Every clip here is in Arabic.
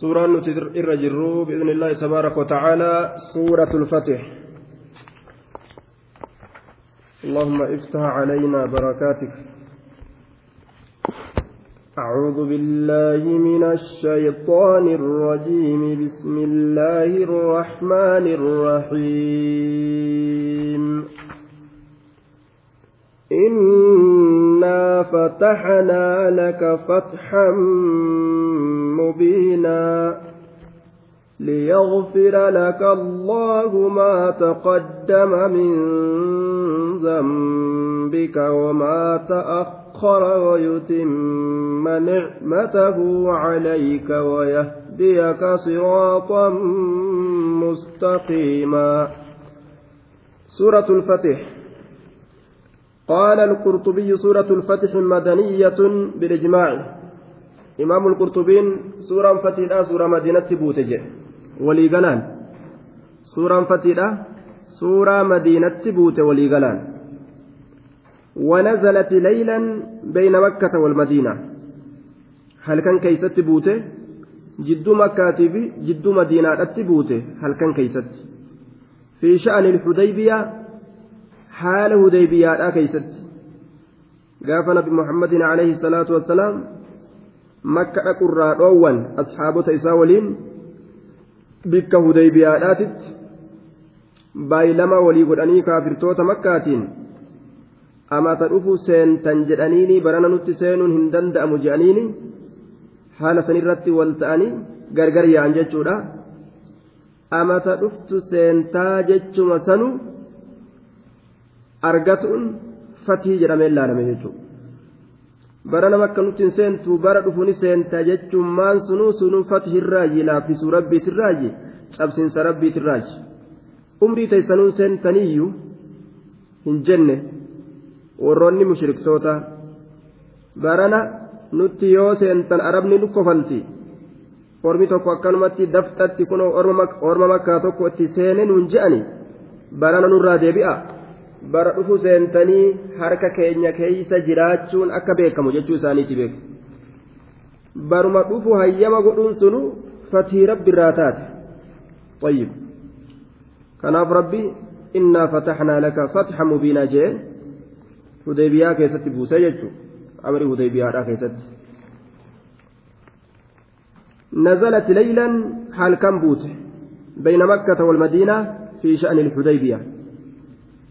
سورة الرجل بإذن الله تبارك وتعالى سورة الفتح اللهم افتح علينا بركاتك أعوذ بالله من الشيطان الرجيم بسم الله الرحمن الرحيم إنا فتحنا لك فتحا مبينا ليغفر لك الله ما تقدم من ذنبك وما تأخر ويتم نعمته عليك ويهديك صراطا مستقيما سورة الفتح قال القرطبي سورة الفتح مدنية بالإجماع. إمام القرطبين سورة فتيلة سورة مدينة بوتجه ولي قلان سورة فتيلة سورة مدينة بوت ولي قلان ونزلت ليلا بين مكة والمدينة. هل كان كيست بوته جد مكة جد مدينة بوته هل كان كيست؟ في شأن الحديبية haala hudaybiyaadhaa keeysatti gaafa nabi muhammadin alayhi salaatu wassalaam makka dhaqurraa dhoowwan asxaabota isaa waliin bikka hudaybiyaadhaatitti baay'ilama walii godhanii kaafirtoota makkaatiin amata dhufu seentan jedhaniini barana nutti seenuun hin danda'amu jedhaniini haala sanirratti wal ta'anii gargar yaa'an jechuudha amata dhuftu seentaa jechuma sanu argatuun fatii jedhamee ilaalame jechuudha. Bara nama akka nuti hin seentu bara dhufuuni seenta jechuun maan sunuu sunuu fatihirraayi laaffisuu rabbiitirraayi cabsiinsa rabbiitirraayi umrii teessanuun seentaniiyyuu hin jenne warroonni mushriktoota. Barana nutti yoo seentan arabni nu kofalti ormi tokko akkanumatti daftatti kun orma makkaa tokko itti seene nuun je'ani barana nurraa deebi'a. bara dhufu seentanii harka keenya keeysa jiraachuun akka beekamu jechuu isaaniiti beeku baruma dhufu hayyama godhuun sunu fatii rabbi irraa taate طيب kanaaf rabbi innaa fataxnaa laka fatxa mubiinaa jee hudaybiyaa keessatti buuse jechu amri hudaybiyaadhaa keessatti نزلت ليلا حال كم بوت بين مكة والمدينة في شأن الحديبية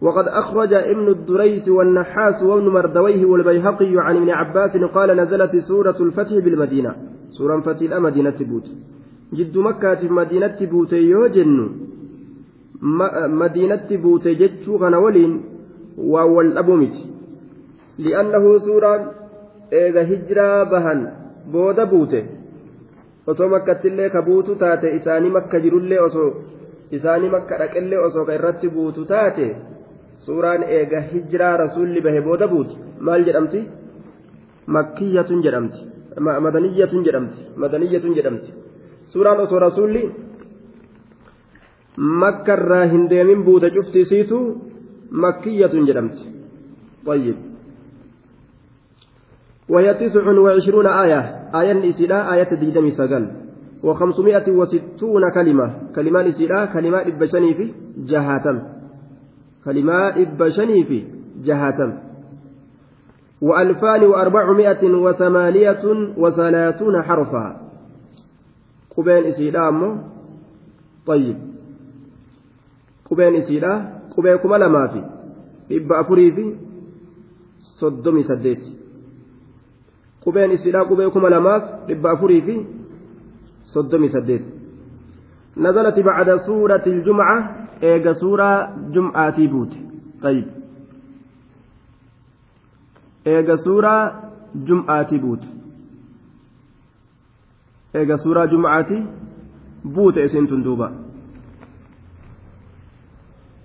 وقد أخرج ابن الدريس والنحاس وابن مردويه والبيهقي عن ابن عباس قال نزلت سورة الفتح بالمدينة. سورة فتح مدينة بوت جد مكة مدينة بوت يوجن مدينة بوت جتشو غنولين والأبومت لأنه سورة إيغا هجرا بهن بودا بوته osoo makkattillee ka buutu taate isaanii makka jirullee osoo isaanii makka dhaqellee osoo ka irratti buutu suuraan eega hijiraa rasuulli bahe booda buuti maal jedhamti makkiyatun jedhamti madaniyyatun jedhamti madaniyyatun jedhamti suuraan osoo rasuulli makkarraa hin deemin buute cuftisiitu makkiyatun jedhamti طيب وهي تسع وعشرون آية آية إسلاء آية ديدمي سقل وخمسمائة وستون كلمة كلمات إسلاء كلمات إبشني في جهاتم كلمات إبشني في جهاتم وألفان وأربعمائة وثمانية وثلاثون حرفا. قبين إسلام طيب. قبين إسلام قبيكم لما في؟ إبا أفري في؟ صدمي سديت. قبين إسلام قبيكم لما إبا أفري في؟ صدمي سديت. نزلت بعد سورة الجمعة eega suuraa jum'aatii buute طيب eega suuraa jum'aatii buute eega suuraa jum'aatii buute isintun duuba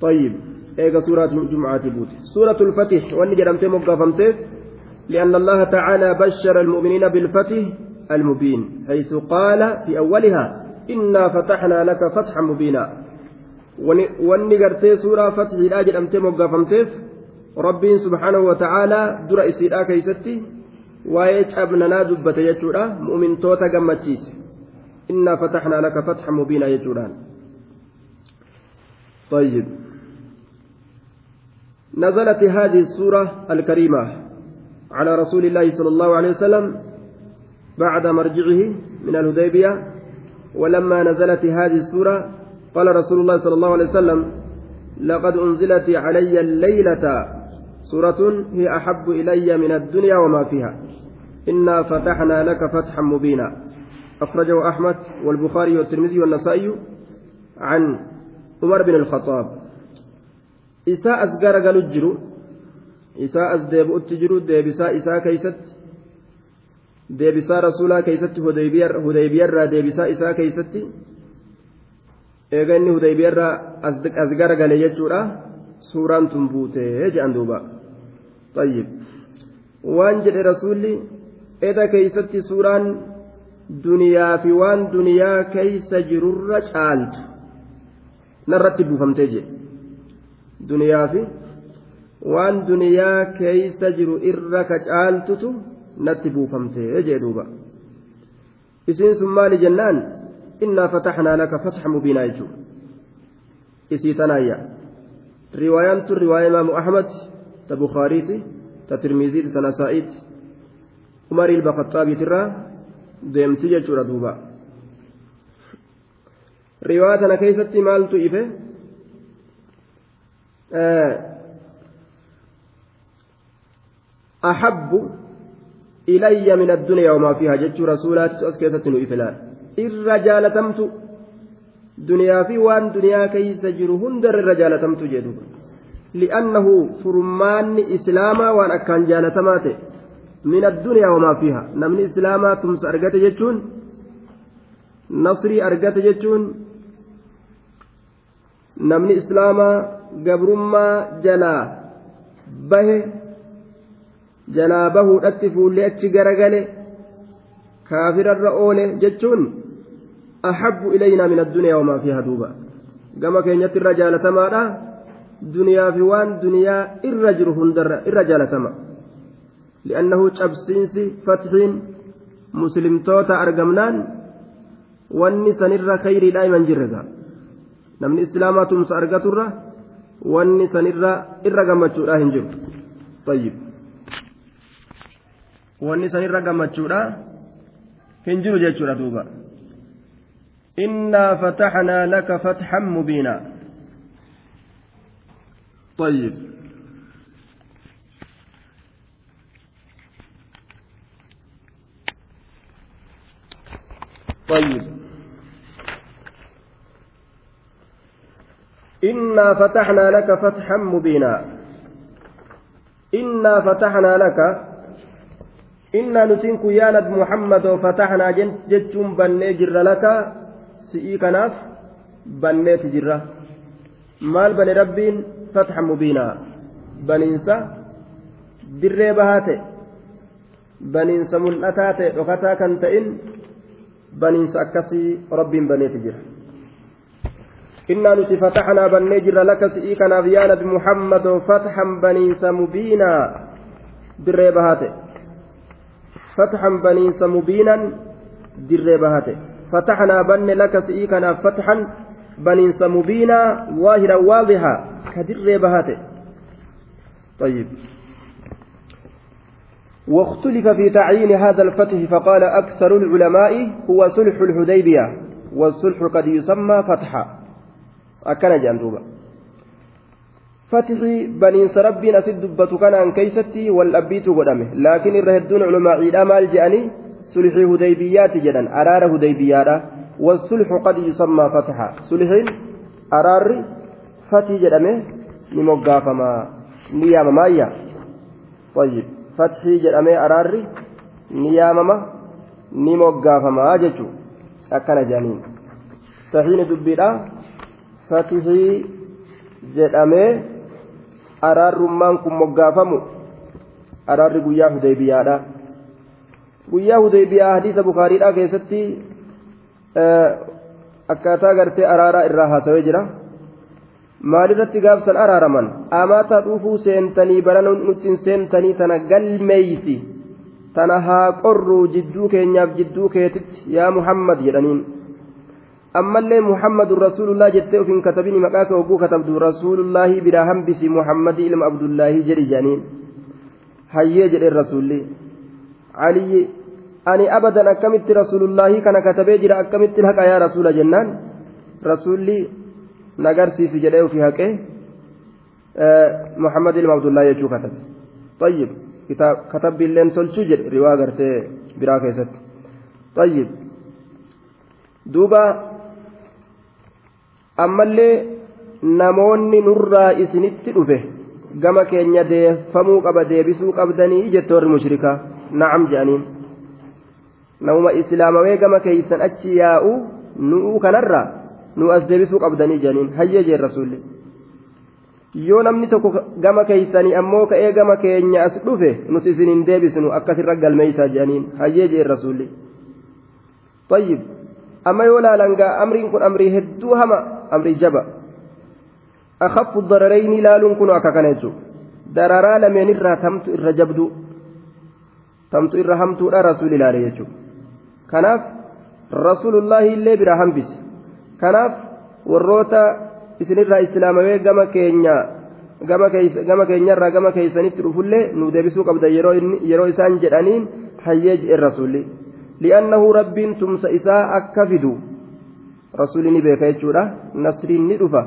طيب eega suuraa jum'aatii buute سورة الفتح واني جرمتي مقافمتيف لأن الله تعالى بشر المؤمنين بالفتح المبين حيث قال في أولها إنا فتحنا لك فتحا مبينا wanni gartee suuraa fatxiidhaa jedhamtee moggaafamteef rabbiin subhaanahu wa ta'aalaa dura isiidhaa keeysatti waa'ee cabnanaa dubbate jechuudha mu'mintoota gammachiise إنا فتحنا لك فتحا مبينا يجوران طيب نزلت هذه السورة الكريمة على رسول الله صلى الله عليه وسلم بعد مرجعه من الهديبية ولما نزلت هذه السورة قال رسول الله صلى الله عليه وسلم لقد أنزلت علي الليلة سورة هي أحب إلي من الدنيا وما فيها. إنا فتحنا لك فتحا مبينا. أخرجه أحمد والبخاري والترمذي والنسائي عن عمر بن الخطاب. إساء أسقر قالوا الجرو إساء أسديب أتجرو ديبساء إساء كيست ديبساء رسولا كيست هديبير ديبساء إساء كيست. Eega inni hudaybiyaarraa as garagale jechuudha. Suuraan tun buutee jedhan duuba. Tayyib. Waan jedhe rasuulli eda keeysatti suuraan duniyaa fi waan duniyaa keeysa jirurra caaltu. Narratti buufamtee jedhe duniyaa fi waan duniyaa keeysa jiru irra ka caaltutu natti buufamtee jedhe duuba. Isiin sun maali jennaan إنا فتحنا لك فتح مبينا يجو إسي تنايا رواية الرواية إمام أحمد تبخاريتي تترمذي تنسائيت عمر البخطابي ترى duuba riwaa tana keessatti maaltu ife ahabbu ilayya min addunyaa wamaa fiihaa jechuu rasuulaatitu as keessatti nu ife laal irra jaalatamtu. Duniyaa fi waan duniyaa keeysa jiru hundarra irra jaalatamtu jedhu. Li'annahu furmaanni islaamaa waan akkaan jaalatamaa ta'e. Min addunyaa wamaa fiiha namni islaamaa tumsa argate jechuun nasrii argate jechuun namni islaamaa gabrummaa jalaa bahe jalaa bahuudhatti fuullee achi garagale kaafirarra oole jechuun ilaynaa min addunyaa wamaa fiiha duuba gama keenyatti irra jaalatamaadha duniyaa fi waan duniyaa irra jiru hundarra irra jaalatama li'annahu cabsiinsi fatxiin muslimtoota argamnaan wanni sanirra khayriidha iman jirrega namni islaamaa tumsa argaturra wanni sanirra irra gammachuudha hin jiru tayyib wanni sanirra gammachuudha hin jiru jechuudha duuba innaa fataxnaa laka fatxan mubiinaa طيب. طيب. إنا فتحنا لك فتحا مبينا. إنا فتحنا لك. إنا نتنك يا نبي محمد فتحنا جتشم بني جر لك. si'ii kanaaf banneeti jirra. Maal bane rabbiin? Fatxa mubiinaa. Baniinsa dirree bahaa ta'e. Baniinsa mul'ataa ta'e dhokataa kan ta'in baniinsa akkasii rabbiin baneeti jira. Innaa nuti fataxnaa bannee jirra laka si'ii kanaaf yaa nabi muhammadoo fatxan baniinsa mubiinaa. Dirree bahaa ta'e. Banne laka si'ii kanaaf fatxan baniinsa mubiinaa waahiran waadihaa كدر بهاته طيب. واختلف في تعيين هذا الفتح فقال أكثر العلماء هو صلح الحديبية والصلح قد يسمى فتحا. أكن جندوبا فتح بني ربي أسد دبة كان عن كيستي والأبيت قدمه لكن الرهدون علماء إلى مال جاني صلح هديبيات جدا أرار هديبيات والصلح قد يسمى فتحا صلح أرار fatii jedhame ni moggaafama ni yaamamaayya tayyib fathii jedhamee araarri ni yaamama ni moggaafamaa jechuu akkana jedhaniin sahiini dubbiidha fatihii jedhamee araarrummaan kun moggaafamu araarri guyyaa hudaybiyaadha guyyaa hudaybiyaa hadiisa bukaariidha keessatti akkaataa gartee araaraa irraa haasawee jira maalirratti gaafsan araaraman amaata dhufuu seentanii bara nutti seentanii tana galmeeysi tana haa qorruu jidduu keenyaaf jidduu keetitti yaa muhammad jedhaniin ammallee muhammadun rasuulullah jettee ufin katabini maqaa kee hogguu katabdu rasuulullaahi biraa hambisi muhammadii ilma abdullaahi jedhi jedhaniin hayyee jedheen rasuulli aliyyi ani abadan akkamitti rasuulullaahi kana katabee jira akkamitti haqa yaa rasuula jennaan rasuulli nagarsiisi jedhee ufi haqee muhammad ilma abdullaahi jechuu katabe طيب كتب اللين تلشو جد رواية غرتي برا كيست طيب دوبا ammallee namoonni nurraa isinitti dhufe gama keenya deeffamuu qaba deebisuu qabdanii jette warri mushrikaa nacam jedhaniin namuma islaamawee gama keeysan achi yaa'u nu'uu kanarraa nu as deebisuu qabdanii jedhaniin hayyee jeen rasuulli yoo namni tokko gama keeysanii ammoo ka'ee gama keenya as dhufe nuti isin hin deebisnu akkasirra galmeeysaa jedhaniin hayyee jeen rasuulli طيب amma yoo laalangaa amriin kun amrii hedduu hama amrii jaba akhafu dararayni laaluun kun akka kana jechuudha dararaa lameen irraa tamtu irra hamtuudha rasuul ilaale jechuudha kanaaf rasuulullaahi illee biraa hambise kanaaf warroota isinirraa islaamawee gama keenya gama keenyarraa gama keeysanitti dhufullee nu deebisuu qabda yeroo isaan jedhaniin hayyee jedhe rasuulli. Li'annahu rabbiin tumsa isaa akka fidu. Rasuulli ni beeka jechuudha. Nasriin ni dhufa.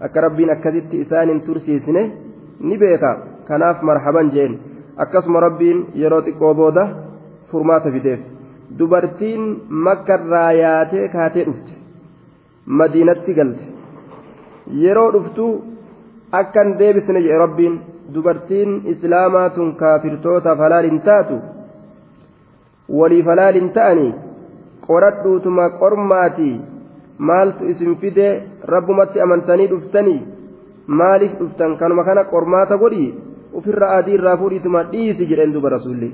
Akka rabbiin akkasitti isaan hin tursiisne ni beeka. Kanaaf marhaban jeen akkasuma rabbiin yeroo xiqqoo booda furmaata fideef dubartiin makkarraa yaatee kaatee dhufte madiinatti galte. Yeroo dhuftu akkan deebisne jedhe rabbiin dubartiin islaamaa tun kaafirtootaaf halaal hin taatu? Waliif halaal hin ta'anii? Qoradhuutuma qormaatii maaltu isin fide rabbumatti amantanii dhuftanii? Maaliif dhuftan? Kanuma kana qormaata godhi ofirra adii irraa fuudhiituma dhiisi jedheen duba rasuulli.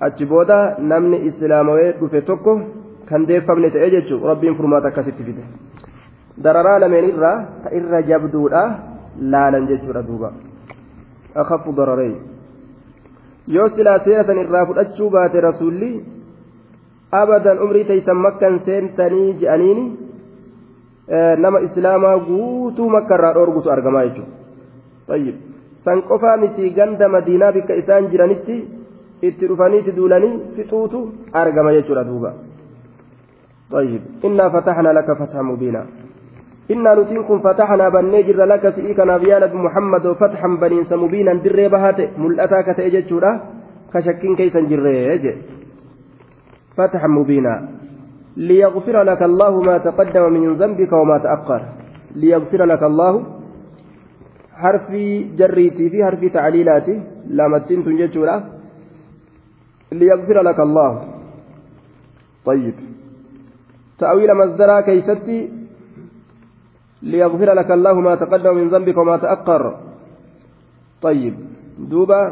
Achi booda namni islaamawee dhufe tokko kan deeffamne ta'e jechuun rabbiin furmaata akkasitti fide. Dararaa lameen irraa ta irra jabduudha laalan jechuudha duuba. Akhafu dararee yoo silaa seera san irraa fudhachuu baate rasuulli abadan umrii teeysan makkan seentanii je'aniini nama islaamaa guutuu makka irraa dhoorgutu argamaa jechuudha san qofaa miti ganda madiinaa bikka isaan jiranitti itti dhufaniiti duulanii fixuutu argama jechuudha duuba. طيب إنا فتحنا لك فتحا مبينا إنا نتنكم فتحنا بني جر لك سئيكنا بيا نبي محمد فتحا بنينس مبينا در بهات ملأتاك تأججورا كشكين كيسا جر فتحا مبينا ليغفر لك الله ما تقدم من ذنبك وما تأخر ليغفر لك الله حرفي جريتي في حرف تعليلاتي لما تنتن جتشورا ليغفر لك الله طيب تأويل مصدرها كيستي ليغفر لك الله ما تقدم من ذنبك وما تأخر طيب دوبا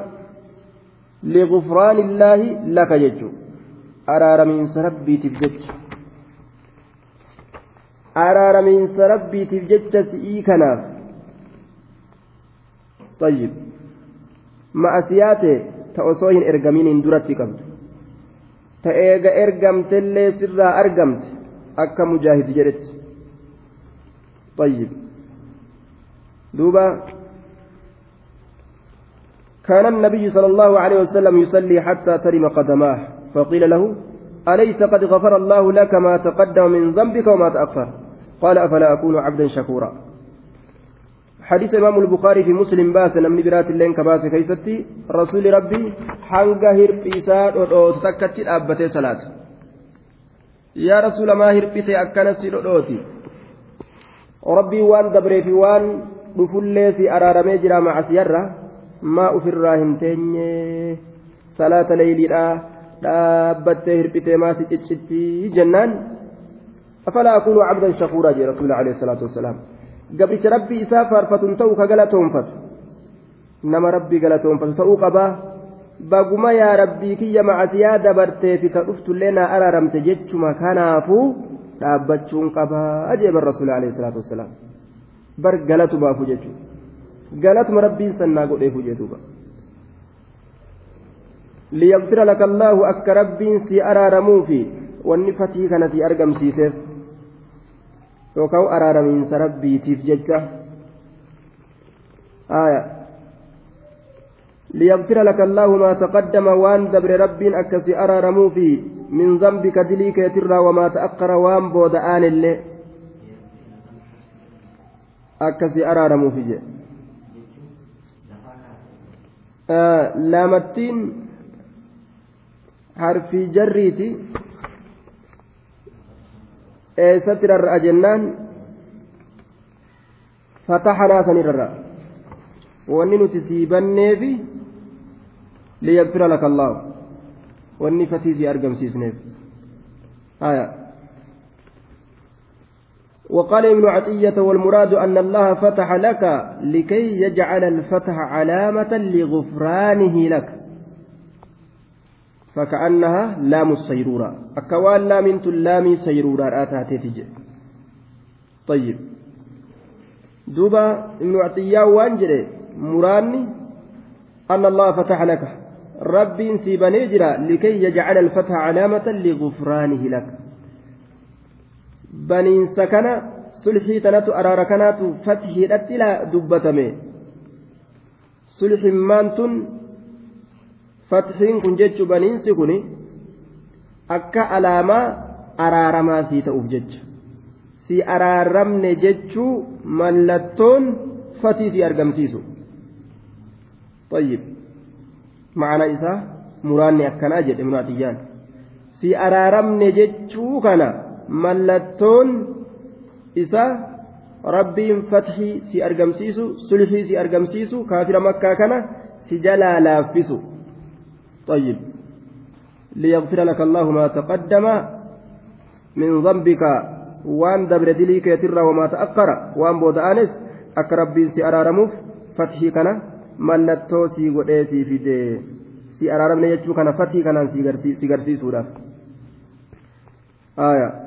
لغفران الله لك جتشو أرار من سربي تفجج أرار من سربي تفجج سئيكنا طيب. مع سياته تأصوين إرقمين درتي قبل تأيغ إرقمت اللي سرا أرقمت أكا مجاهد جرت. طيب. دوبا. كان النبي صلى الله عليه وسلم يصلي حتى ترم قدماه. فقيل له أليس قد غفر الله لك ما تقدم من ذنبك وما تأخر؟ قال أفلا أكون عبدا شكورا. حديث إمام البخاري في مسلم باس نمني برات اللين كباس كيستي رسول ربي حنقا هربيسا تتكتي أبتي صلاة يا رسول ما هربيسي أكنسي رؤوتي ربي وان دبري في وان بفلي في أرارمي جرا مع سيارة ما أفر هنتين صلاة ليلي dhaabbattee hirphitee maasi ciccitti jennaan afalaa akunu cabdan shakuuraa jee rasuuli alayhi salaatu wassalaam gabricha rabbii isaa faarfatuun ta'uu ka galatoonfatu. Nama rabbii galatoonfatu ta'uu qabaa baguma yaa rabbii kiyya macasiyaa dabarteefi ka dhuftullee naa araaramte jechuma kanaafuu dhaabbachuun qabaa jeeban rasuuli alayhi wassalaam. Bar galatu baafu jechuudha. Galatuma rabbiin sannaa godheefu jedhuuba. liyaqfira laka allaahu akka rabbiin si araaramuufi wanni fatii kana si argamsiiseef yookaan araaramiinsa rabbiitiif jecha. Aya. ليغفر لك الله ما تقدم وان دبر رب أكسي أرارمو في من ذنبك دليك يترى وما تأخر وان بود آن اللي أكسي أرارمو في جي آه لامتين حرفي جريتي eessatti rarra'a jennaan fataxanaa san irra wanni nuti sii banneefi liyagfira laka allaahu wanni fatii sii argamsiisneef haya وقال ابن عطية والمراد أن الله فتح لك لكي يجعل الفتح علامة لغفرانه لك فكأنها لام السيرورة أكوان لام لام سيرورة آتاتي طيب دوبا ابن عطية وانجل مراني أن الله فتح لك ربي سيبني جرا لكي يجعل الفتح علامة لغفرانه لك بنين سكن سلحي تنات أرار كنات فتحي لا دبتمي سلح مانتن fatxiin kun jechu baniinsi kun akka alaamaa araaramaa sii ta'uuf jecha si araaramne jechuu mallattoon fatii si argamsiisu طيب معنى إساء muraanni akkanaa jedhe ibnu atiyyaan si araaramne jechuu kana mallattoon isa rabbiin fathii si argamsiisu sulhii si argamsiisu kaafira makkaa kana si jalaa laaffisu طيب ليغفر لك الله ما تقدم من ذنبك. وان دبر دليك يتر وما تأخر. وان بود آنس أك سي أرارموف. فتحي كان ملتو سي godhee sii fide si araaramne jechuu kana fatii kanaan si garsiisuudhaaf aya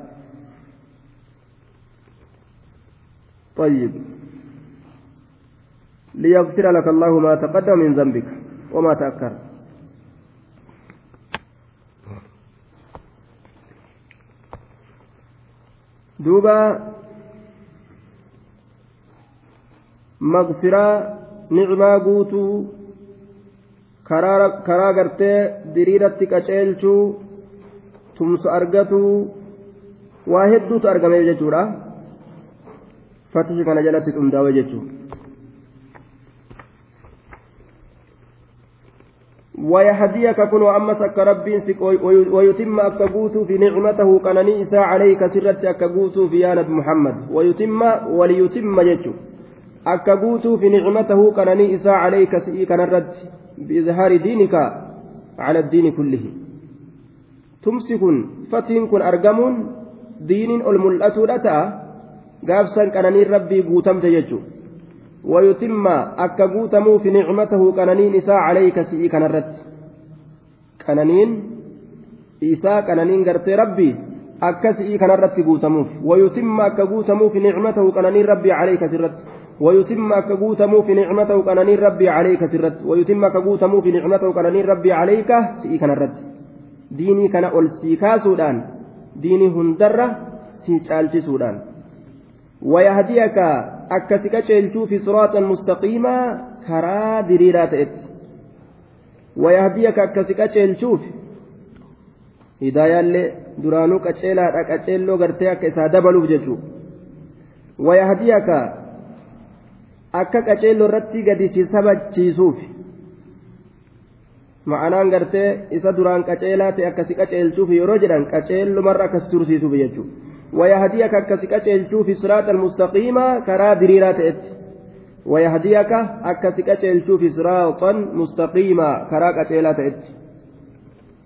طيب. ليغفر لك الله ما تقدم من ذنبك وما تأخر. Duuba maqfiraa nicmaa guutuu karaa gartee diriiratti qaceelchuu tumsa argatuu waa hedduutu argameef jechuudha fatihi kana jalatti xundaa'e jechuudha. ويهديك كن وأمس أك ربي ويتم أكبوت في نعمته كنني إساء عليك سرت أكبوت في يانب محمد. ويتم وليتم جج أكبوت في نعمته كنني إساء عليك سئي كنرد بإظهار دينك على الدين كله. تمسك فتن كن أرقم دين الملأة لتا. قابسا كنني ربي بوتمت ججو ويتم أكا قوتمو في نعمته كنانين إساء عليك سئي كنرت. كنانين إساء كنانين قرتي ربي أكا سئي كنرت قوتموف ويتم أكا قوتمو في نعمته كنانين ربي عليك سرت. ويتم أكا قوتمو في نعمته كنانين ربي عليك سرت. ويتم أكا قوتمو في نعمته كنانين ربي عليك سئي كنرت. ديني كان ألسيكا سودان ديني هندرة سيشالتي سودان ويهديك akkasi qaceelchuufi siraatan mustaqiimaa karaa diriiraa ta'etti wayahdiyaka akkasi qaceelchuufi hidaayaallee duraanuu qaceelaadha qaceelloo gartee akka isaa dabaluuf jechuudha wayahdiyaka akka qaceelloo irratti gadi si sabachiisuufi ma'anaan gartee isa duraan qaceelaa ta'e akkasi qaceelchuufi yeroo jedhan qaceellumarra akkas tursiisuuf jechuudha. ويهديك أكسك أشيلشوف صراط المستقيم كرا دريرات إت ويهديك أكسك أشيلشوف صراطا مستقيما كرا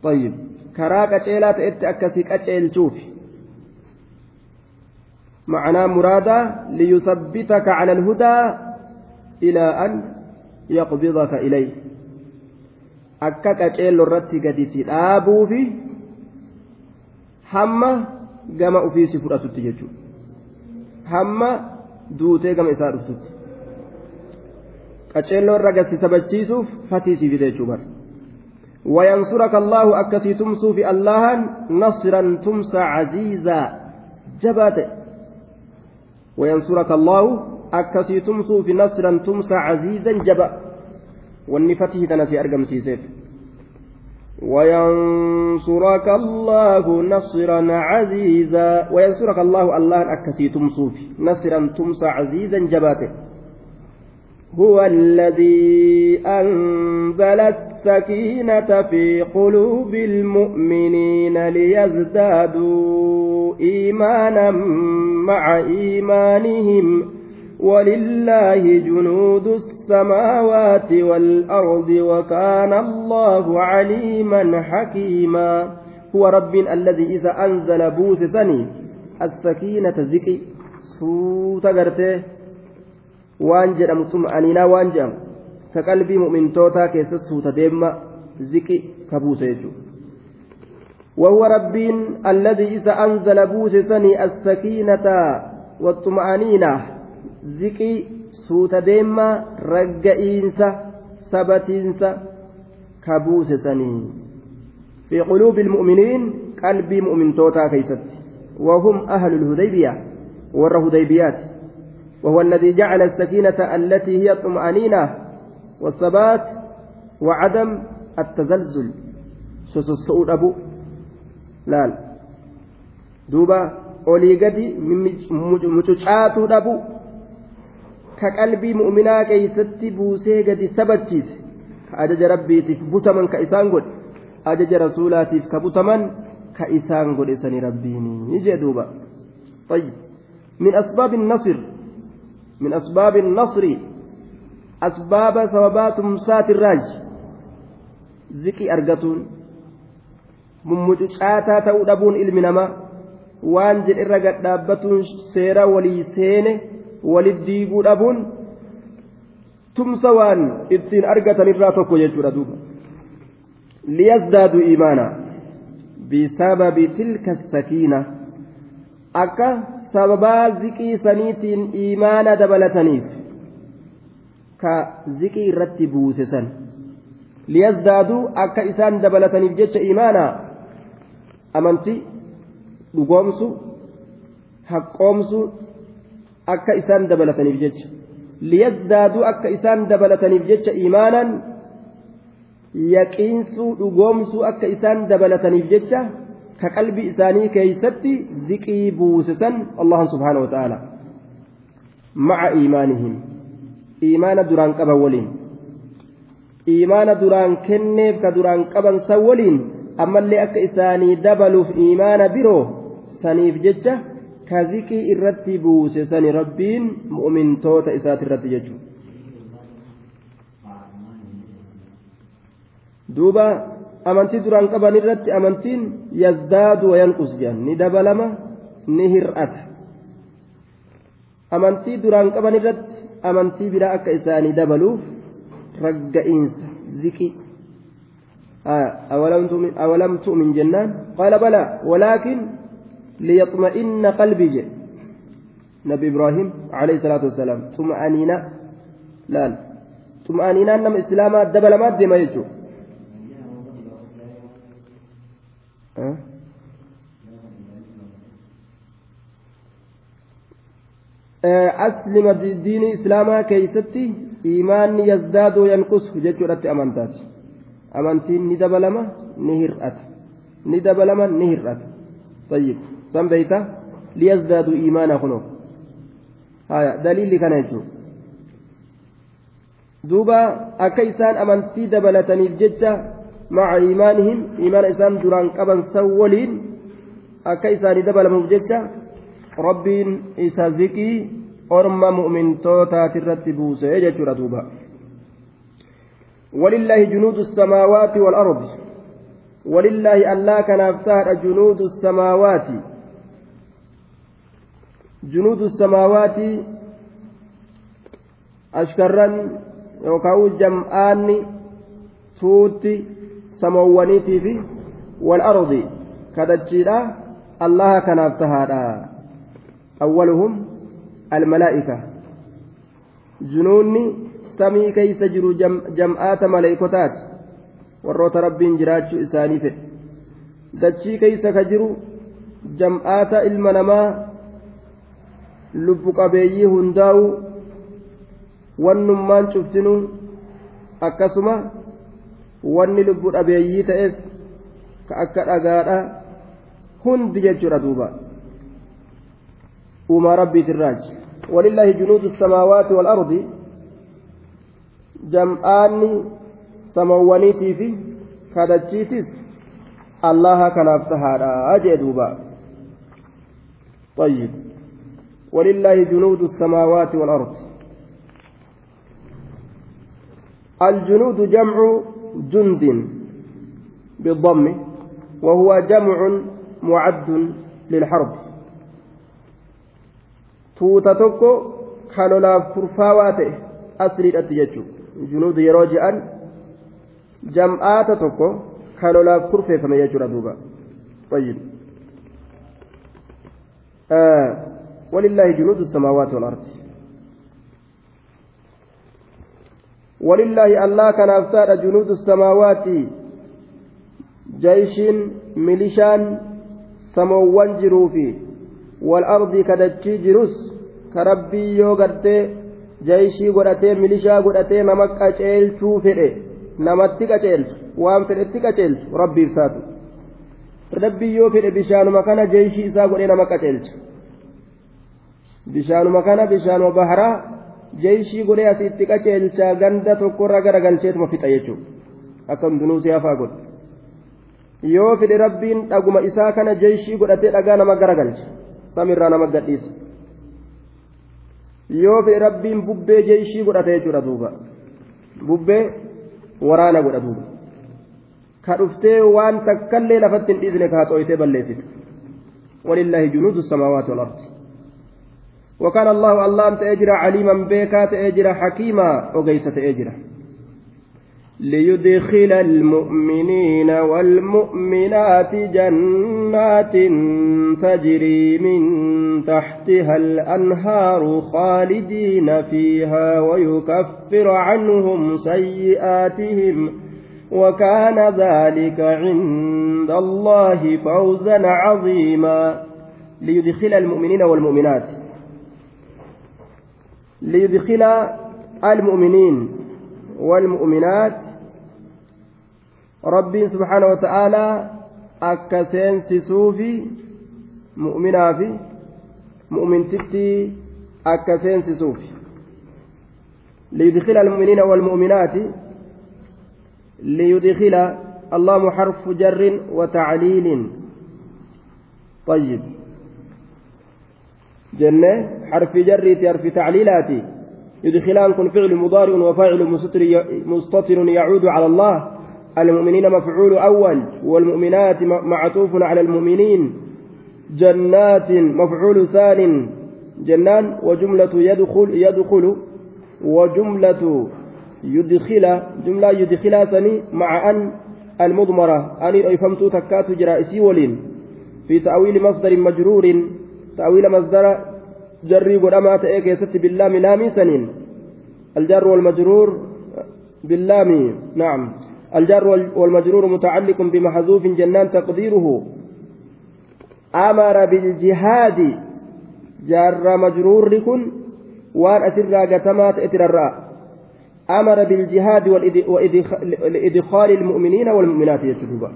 طيب كرا أشيلات إت أكسك أشيلشوف معنى مرادة ليثبتك على الهدى إلى أن يقبضك إليه. akka qaceello irratti gadi si dhaabuufi hamma gama ofiisi fudhatutti jechuudha hamma duutee gama isaa dhuftutti qaceelloo irra gasti sabachiisuuf fatiisii fide jechuudha وينصرك الله أكسي تمسو في الله نصرا تمسى عزيزا جبات وينصرك الله أكسي تمسو في نصرا تمسى عزيزا جبا والنفته تنسي أرقم سيسيف وينصرك الله نصرا عزيزا وينصرك الله الله أكسي تمسو نصرا تمسى عزيزا جباته. هو الذي أنزل السكينة في قلوب المؤمنين ليزدادوا إيمانا مع إيمانهم. ولله جنود السماوات والأرض وكان الله عليما حكيما. هو رب الذي إذا أنزل بوسسني السكينة ذكي. سوت waan jedhamu ka qalbii mu'mintootaa keessa suuta deemma ziqi ka buuse jechuudha. وهو ربين الذي إذا أنزل بوس سني السكينة والطمأنينة. ذكي سوت ديما رجئينسا سبتينسا كبوس سني في قلوب المؤمنين قلب مؤمن توتا كيست وهم أهل الهديبية ور هديبيات وهو الذي جعل السكينة التي هي الطمأنينة والثبات وعدم التزلزل سوسوء أبو لا دوبا olii gadi mucucaatu dhabu. Ka qalbii mu'minaa keeysatti buusee gadi sabachiise ka ajaja rabbiitiif butaman ka isaan godhe ajaja rasuulaatiif ka butaman ka isaan godhe sani rabbiini jee duuba طيب من أسباب النصر من أسباب النصر أسباب سببات مسات الراج ذكي أرقتون mummucucaataa ta'uu dhabuun ilmi namaa waan jedhe irra gadhaabbatuun seera walii seene walit diiguu dhabuun tumsa waan ittiin argatan irraa tokko jechuudha duuba liyazdaaduu iimaana bisababi tilka sakiina akka sababaa ziqii saniitiin iimaana dabalataniif ka ziqii irratti buuse san liyazdaaduu akka isaan dabalataniif jecha iimaana amantii dhugoomsu haqqoomsu akka isaan dabalataniif jecha liyazdaaduu akka isaan dabalataniif jecha iimaanan yaqiinsuu dhugoomsuu akka isaan dabalataniif jecha ka qalbii isaanii keeysatti ziqii buusisan allahan subhaanahu wa ta'ala maca iimaanihim iimaana duraan qaban waliin iimaana duraan kenneef ka duraan qaban san waliin ammallee akka isaanii dabaluuf iimaana biroo saniif jecha ka ziqii irratti buuse sani rabbiin mu'mintoota isaati irratti jechuudha duuba amantii duraan qaban irratti amantiin yazdaadu wayanqus jedhan ni dabalama ni hir'ata. Amantii duraan qaban irratti amantii biraa akka isaanii dabaluuf ragga'iinsa ziqi. Awalam tu'min jennaan? Qaala bala walaakin jedhe nabi ibraahim alayhi salaatu wasalaam xuma'aniina laal xuma'aniinaan nama islaamaa dabalamaat deema jechuudha aslima diinii islaamaa keeysatti imaanni yazdaaduu yanqusu jechuudhatti amantaati amantiin ni dabalama ni hir'ata ni dabalama ni hir'ata طيب san beeyta liyazdaaduu imaana kunoo haya daliilli kana jechuudha duuba akka isaan amantii dabalataniif jecha maca iimaanihim iimaana isaan duraan qaban san waliin akka isaanii dabalamuuf jecha rabbiin isa ziqii orma mu'mintootaati irratti buusee jechuudha duuba ولله جنود السماوات والأرض ولله ألا كنافتار جنود السماوات جنود السماوات أشكرا يوكاو جمعان توتي سموانيتي في والأرض كدجيلا الله كنافتهادا أولهم الملائكة جنوني keeysa jiru jam'aata maleeykotaati warroota rabbiin jiraachuu isaanii fedhe dachii keeysa ka jiru jam'aata ilma namaa lubbu qabeeyyii hundaa'u wannummaan cuftinuu akkasuma wanni lubbu dhabeeyyii ta'es ka akka dhagaadha hundi jechuudha duuba uumaa rabbiitirraaji walillaahi junuudu samaawaati wal ardi jam'aanni samawwaniitii fi kadachiitis allaha kanaaf tahaadha jee duuba طيب ولله جنود السماوات والأرض. الجنود جمع جند بالضم وهو جمع معد للحرب. توتتك كالولا فرفاوات أسري jam'aata tokko ka lolaaf kurfeeffame jechuudha duuba طيب. آه. ولله جنود السماوات والأرض ولله الله كان أفتاد جنود السماوات جيش ميليشان سموان جروفي والأرض كدتشي جروس كربي يو jayishii godhatee milishaa godhatee nama qaceelchuu fedhe namatti qaceelchu waan fedhetti qaceelchu rabbiif taatu rabbii yoo fedhe bishaanuma kana jayishii isaa godhee nama qaceelcha bishaanuma kana bishaanuma baharaa jayishii godhee asitti qaceelchaa ganda tokkorra garagalcheetuma fixa jechuudha akka hundinuu si hafaa godhe yoo fedhe rabbiin dhaguma isaa kana jayishii godhatee dhagaa nama garagalcha samirraa nama gadhiisa. yoo fedhe rabbiin bubbee jeeshii godhate jechuudha duuba bubbee waraana godha duuba ka dhuftee waan takkallee lafatti hin dhiisne ka haxooytee balleessitu ولله جنود السماوات والأرض وكان الله الله أنت أجرى عليما بيكا تأجرى حكيما وقيس تأجرى ليدخل المؤمنين والمؤمنات جنات تجري من تحتها الأنهار خالدين فيها ويكفر عنهم سيئاتهم وكان ذلك عند الله فوزا عظيما. ليدخل المؤمنين والمؤمنات. ليدخل المؤمنين والمؤمنات. ربي سبحانه وتعالى أكسين سسوفي مؤمنا في مؤمن تتي أكسين سسوفي ليدخل المؤمنين والمؤمنات ليدخل الله حرف جر وتعليل. طيب. جنة حرف جر حرف تعليلاتي يدخلان كن فعل مضارع وفاعل مستتر يعود على الله. المؤمنين مفعول أول والمؤمنات معطوف على المؤمنين. جنات مفعول ثان جنان وجملة يدخل يدخل وجملة يدخل جملة يدخل ثاني مع أن المضمرة. أن فهمت تكات جرائسي ولين. في تأويل مصدر مجرور تأويل مصدر جري قدما تأيك يست باللام لامي سنين. الجر والمجرور باللام نعم. الجر والمجرور متعلق بمحذوف جنان تقديره. أمر بالجهاد جار مجرور كن وان أسر قتمات اترراء أمر بالجهاد والإدخال المؤمنين والمؤمنات يجدوبا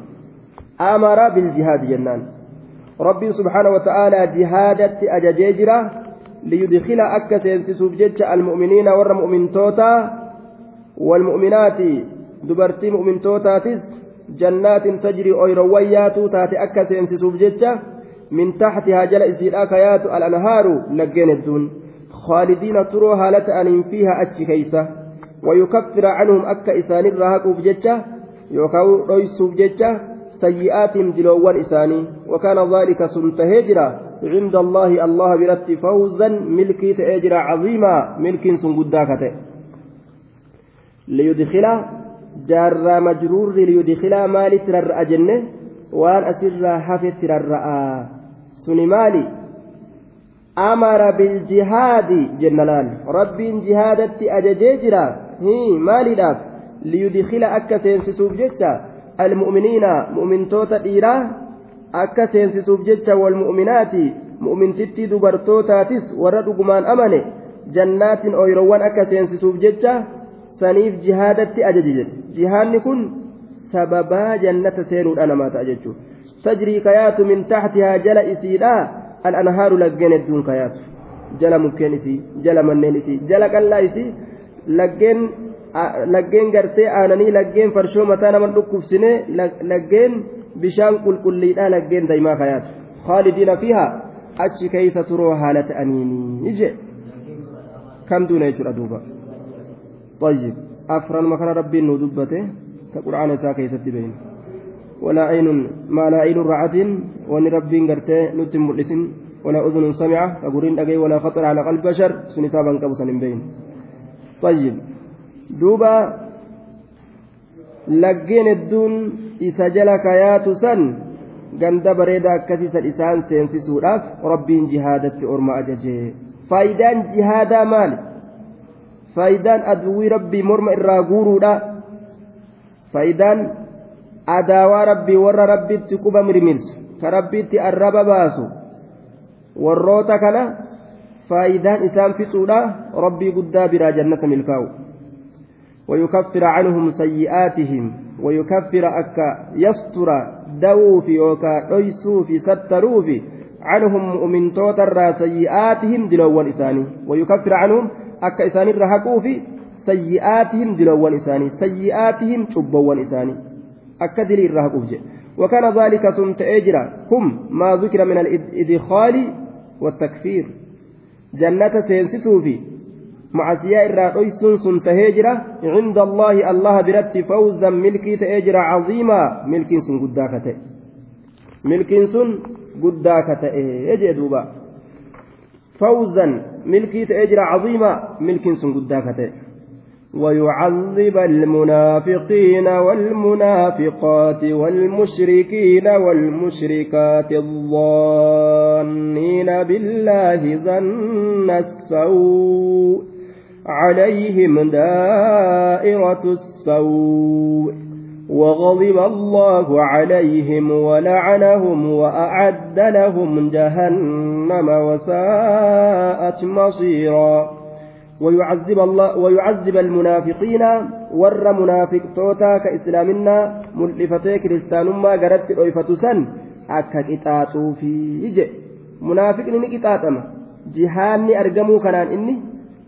أمر بالجهاد جنان. ربي سبحانه وتعالى جهادت أججيجرة ليدخل سينسسوف جج المؤمنين ور مؤمنتوتا والمؤمنات دبرتي مؤمنتوتاتس جنات تجري أيرويات تاتي سينسسوف جج من تحتها جل إسيراك يات الأنهار لقين الدون. خالدين ترو هالة أن فيها أتش كيسة. ويكفر عنهم أكا إسان الرهاقوف جج يوكاو رويسوف جج سيئاتهم دلوان إساني. وكان ذلك سنتهجرا عند الله الله برت فوزا ملكي تأجر عظيما ملك سنقداكته ليدخل جار مجرور ليدخل مال ترى أجنة وان أسر حفظ ترى سني مالي. أمر بالجهاد جنلان. رب جهادت أججيجرا هي مالي ليدخل أكا سينسسوف جتا. المؤمنين مؤمن توتا walmu'minaati mu'mintitti dubartootaatis warra dhugumaan amane jannaatin ooyirowwan akka seensisuuf jecha saniif jihaadatti ajaji jedhe jihaadni kun sababaa jannata seenuudha namaa ta'a jechuudha tajrii kayaatu min taxtihaa jala isiidha al'anhaaru laggeen hedduun kayaatu jala mukkeen isii jala manneen isii jala qallaa isii laggeen laggeen gartee aananii laggeen farshoo mataa nama dhukkubsine laggeen bishaan qulqulliidhaa laggeen daa'imaa kayaatu khaalidiina fiihaa achi keeysa turoo haala ta'aniini je kam duuna jechuudha duuba طيب أفرن مكان ربي ندبته كقرآن ساكي ستبين ولا عين ما لا عين رعد وان ربي قرته نتم مؤلسن ولا أذن سمعة كقرين أجي ولا خطر على قلب بشر سنسابا كبسا بين طيب duuba laggeen hedduun isa jala kayaatu san ganda bareeda akkasiisan isaan seensisuudhaaf rabbiin jihaadatti orma ajajee faayidaan jihaadaa maali? Faayidaan aduwwii rabbii morma irraa guuruudha. Faayidaan adaawaa rabbii warra rabbiitti quba mirmirsu ka rabbiitti arraba baasu warroota kana faayidaan isaan fixuudha rabbii guddaa biraa jannata milkaa'u. ويكفر عنهم سيئاتهم ويكفر أكا يستر دوف يوكا أيسوف ستروف عنهم مؤمن توتر سيئاتهم دلوان إساني. ويكفر عنهم أكا إساني رهقوف سيئاتهم دلوان إساني سيئاتهم شبوان إساني. أكا دليل رهقوف وكان ذلك سنت أجرا. هم ما ذكر من الإدخال والتكفير. جنة سينسسوفي معسيا إرى أيسن سن تهجرة عند الله الله برت فوزا. ملكي تهجرة عظيما ملك سن قداكته ملك سن قداكته يجي دوبا. فوزا. ملكي تهجرة عظيما ملك سن قداكته ويعذب المنافقين والمنافقات والمشركين والمشركات الظانين بالله ظن السوء. عليهم دائرة السوء وغضب الله عليهم ولعنهم وأعد لهم جهنم وساءت مصيرا. ويعذب الله ويعذب المنافقين ور منافق توتا كإسلامنا ملفتي كريستانما غرت الأيفتسن أكا كتاتو في يجي منافق ني كتاتما. جهاني أرجمو كنان إني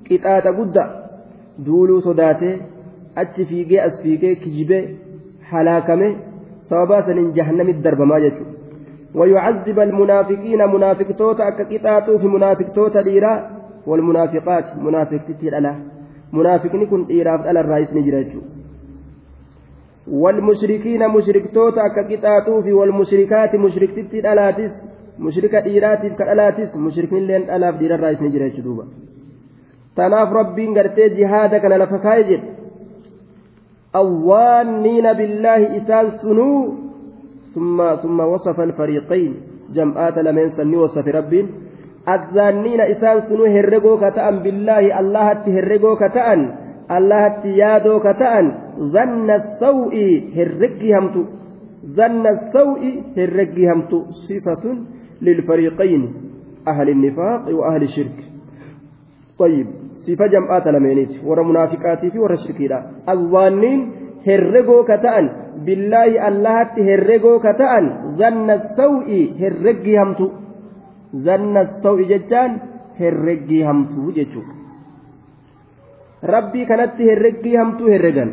qixaaxa guddaa duuluu sodaatee achi fiigee as fiigee kijibee halaakame sababaa saniin jahannamitti darbamaa jechuudha ويعذب المنافقين منافقتوتا أكقطاطو في منافقتوتا ديرا والمنافقات منافق تتير منافقني كن ديرا على الرئيس نجرجو والمشركين مشركتوتا أكقطاطو في والمشركات مشرك تتير ألاتس مشركة ديراتي كالألاتس مشركين لين ألاف ديرا الرئيس نجرجو دوبا gartee jihaada kana lafa kaa'e jedhe. Awwaanniina billaahi isaan sunuu ثم ثم وصف الفريقين جمعات لمن سني وصف ربين الظانين إسان سنو هرقو كتأن بالله الله هرقو كتأن الله يادو كتأن ظن السوء هرقي همتو ظن السوء هرقي همتو صفة للفريقين أهل النفاق وأهل الشرك طيب sifa jam'aata lameeniiti warra munaafiqaatii fi warra shirkiidha awwaanniin herregoo ka ta'an billaahi allahatti herregoo ka ta'an zanna saw'i herreggii hamtu zanna saw'i jechaan herreggii hamtuu jechuudha rabbii kanatti herreggii hamtuu herregan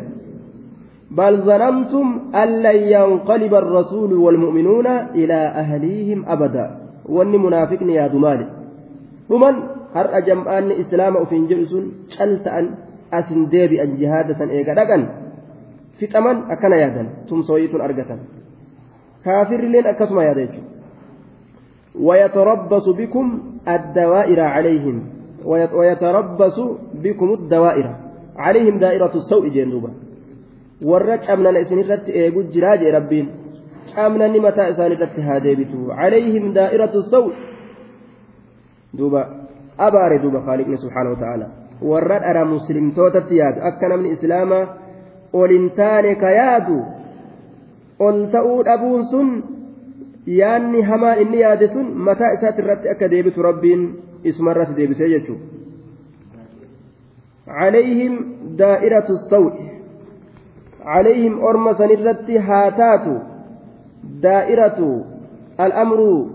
بل ظننتم أن لن ينقلب الرسول والمؤمنون إلى أهليهم أبدا وأني منافق يا دمالي ثمن har'a jam'aanni islaama ofiin jedhu sun cal ta'an asin deebi'an jihaada san eega dhaqan fixaman akkana yaadan tumsooyitun argatan kaafirrileen akkasuma yaada jechuudha ويتربص بكم الدوائر عليهم ويتربص بكم الدوائر عليهم دائرة السوء جندوبا warra camnana isin irratti eegu jiraa jee rabbiin camnanni mataa isaan irratti haa deebitu calayhim daa'iratu saw duuba abaare duuba faaliqni subhaanahu wa ta'ala warra dhara muslimtootatti yaadu akka namni islaamaa ol hin taane ka yaadu ol ta'uu dhabuun sun yaanni hamaan inni yaade sun mataa isaati irratti akka deebitu rabbiin isuma irratti deebisee jechuudha. عليهم دائرة السوء عليهم أرمى سنرتي هاتات دائرة الأمر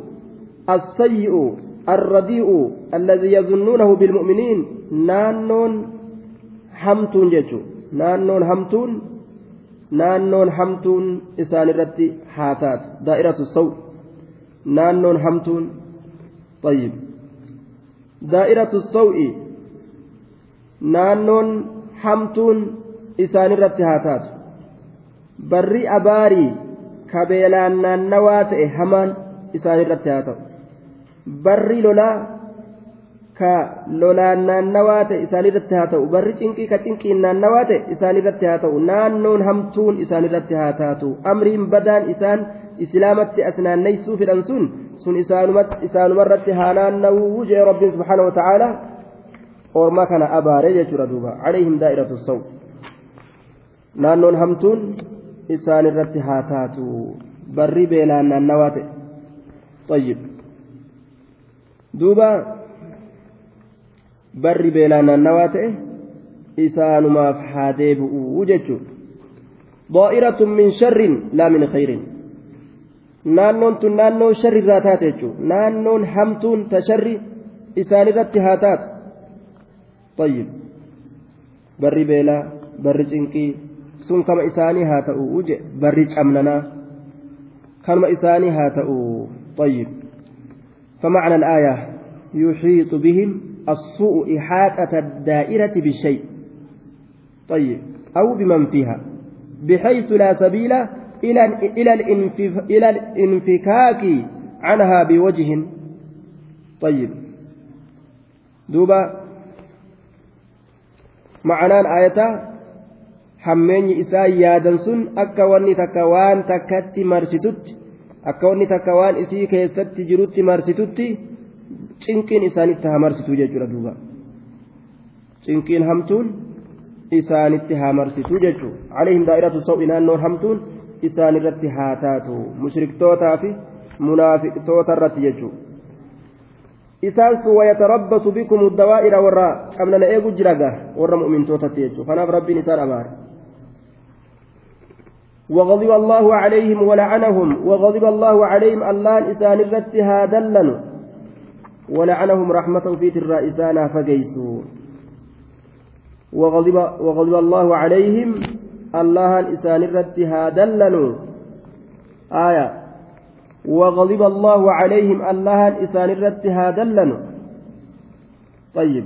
السيء الرديء الذي يظنونه بالمؤمنين نانون حمتون ججو نانون حمتون naannoon hamtuun isaan irratti haa taatu daa'iratu saw naannoon hamtuun طيب daa'iratu saw'i naannoon hamtuun isaan irratti haa taatu barri abaarii kabeelaan naannawaa ta'e hamaan isaan irratti haa ta'u barri lolaa ka lolaan naannawaa ta'e isaanirratti haa ta'u barri cinqii ka cinqiin naannawaa ta'e isaanirratti haa ta'u naannoon hamtuun isaanirratti haa taatu amriin badaan isaan islaamatti as naanneysuu fedhan sun sun isaanumarratti haa naannawuu jee rabbiin subhaanahu wata'aalaa orma kana abaare jechuudha duuba calayhim daa'iratu saw naannoon hamtuun isaanirratti haa taatu barri beelaan naannawaa ta'e طيب دوبا barri beelaa naannawaa ta'e isaanumaaf haa deebi'uu jechuudha daa'iratun min sharrin laa min khayrin naannoon tun naannoo sharrirraa taate jechuudha naannoon hamtuun ta sharri isaanirratti haa taatu طيب barri beelaa barri cinqii sun kama isaanii haa ta'u barri camnanaa kanuma isaanii haa ta'u طيب فمعنى الآية يحيط بهم السوء إحاطة الدائرة بالشيء. طيب. أو بمن فيها. بحيث لا سبيل إلى إلى الانفكاك عنها بوجه. طيب. دوبا. معنaan آية. hammeenyi isaa yaadan sun akka wanni takka waan takkatti akka wanni takka waan isii keessatti jirutti marsitutti cinqiin isaanitti hamarsituu jechuudha duuba. Cinqiin hamtuun isaanitti hamarsituu jechuudha. Alayhim daa'iratu saw'i naannoon hamtuun isaanirratti haa taatu. Mushriktootaa fi munaafiqtoota irratti jechuudha. Isaan sun wayatarabbasu bikum dawaa'ira warra qabnana eegu jira gaa warra mu'mintootatti jechuudha. Kanaaf rabbiin isaan abaare وغضب الله عليهم ولعنهم وغضب الله عليهم الله إسان الرت هادلن ولعنهم رحمة في الرئيسان فقيسوا وغضب, وغضب الله عليهم الله الإسان الرت هادلنوا آية. وغضب الله عليهم الله الإسان الرت هادلنوا طيب.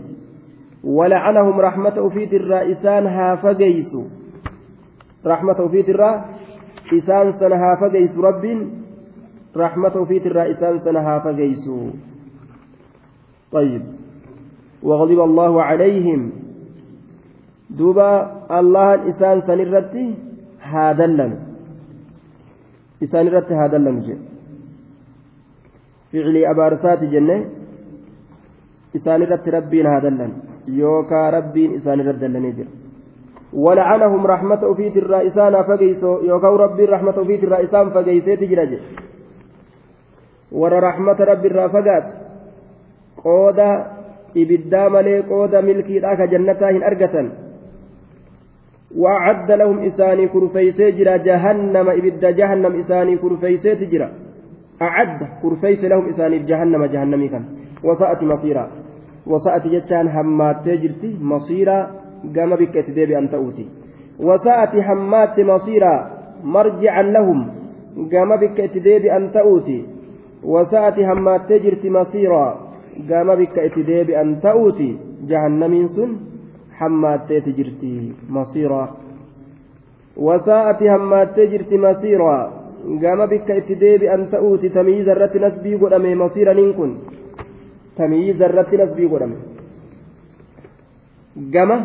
ولعنهم رحمة في الرئيسان هافقيسوا رحمة في الرئيسان سنها فقيس رب رحمة في الرئيسان سنها فقيسوا طيب. وغضب الله عليهم. دوبا الله إسان سنرتي هادلن. إسان رتي هادلن جي. فعلي أبارسات جنة. إسان رتي ربين هادلن. يوكا ربين إسان ردلن جي. ولعنهم رحمة في ترى إسان فقيسو يوكا ربي رحمة في ترى إسان فقيسيت جرجي ور رحمة ربي الرافقات ibiddaa malee qooda milkiidhaa ka jannataa hin argatan وأعد لهم إساني كرفيسي جرا جهنم إبدا جهنم إساني كرفيسي تجرا أعد كرفيس لهم إساني جهنم جهنم كان. وساءت مصيرا. وساءت جتان همات تجرتي مصيرا. gama bikkeetti deebi'an ta'uuti. Wasa'ati hammaatti masiiraa marjican lahum gama bikka itti deebi'an ta'uuti. Wasa'ati hammaattee jirti masiiraa gama bikka itti deebi'an ta'uuti. Jahannamiin sun hammaatteeti jirti masiiraa wasa'ati hammaattee jirti masiiraa gama bikka itti deebi'an ta'uuti. Tamyiiza irratti nasbii godhame masiiraniin kun tamyiiza irratti nasbii godhame gama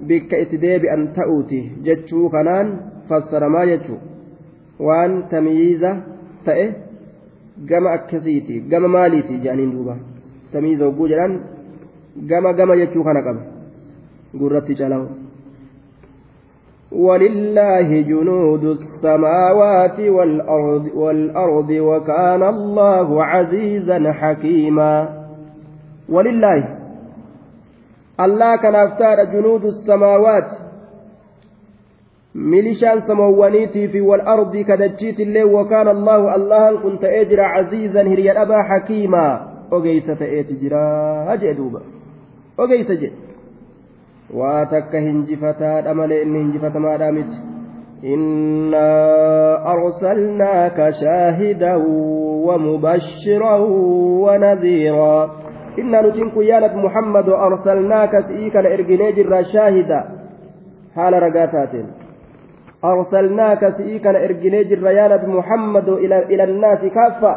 bikka itti deebi'an ta'uuti jechuu kanaan fassaramaa jechuu waan tamyiiza ta'e gama akkasiiti gama maaliiti jedhaniin duuba. samii zogguu jedhan gama gama jechuu kana qaba gurratti calawu ولله جنود السماوات والأرض, والأرض وكان الله عزيزا حكيما ولله الله كان أفتار جنود السماوات. milishaan samawwaniitii fi والأرض كدجيت الليل وكان الله الله كنت أجرى عزيزا هريا أبا حكيما. أجيس تأتي جرا أجئ دوبا. أجيس جئ. واتك هنجفتا أمل إن هنجفتا ما دامت. إنا أرسلناك شاهدا ومبشرا ونذيرا. إنا نتنك يا محمد أرسلناك سئيك الإرجنيج شاهدا حال رقاتاتين. أرسلناك سئيكا إرجني جر يا نبي محمد إلى إلى الناس كافة.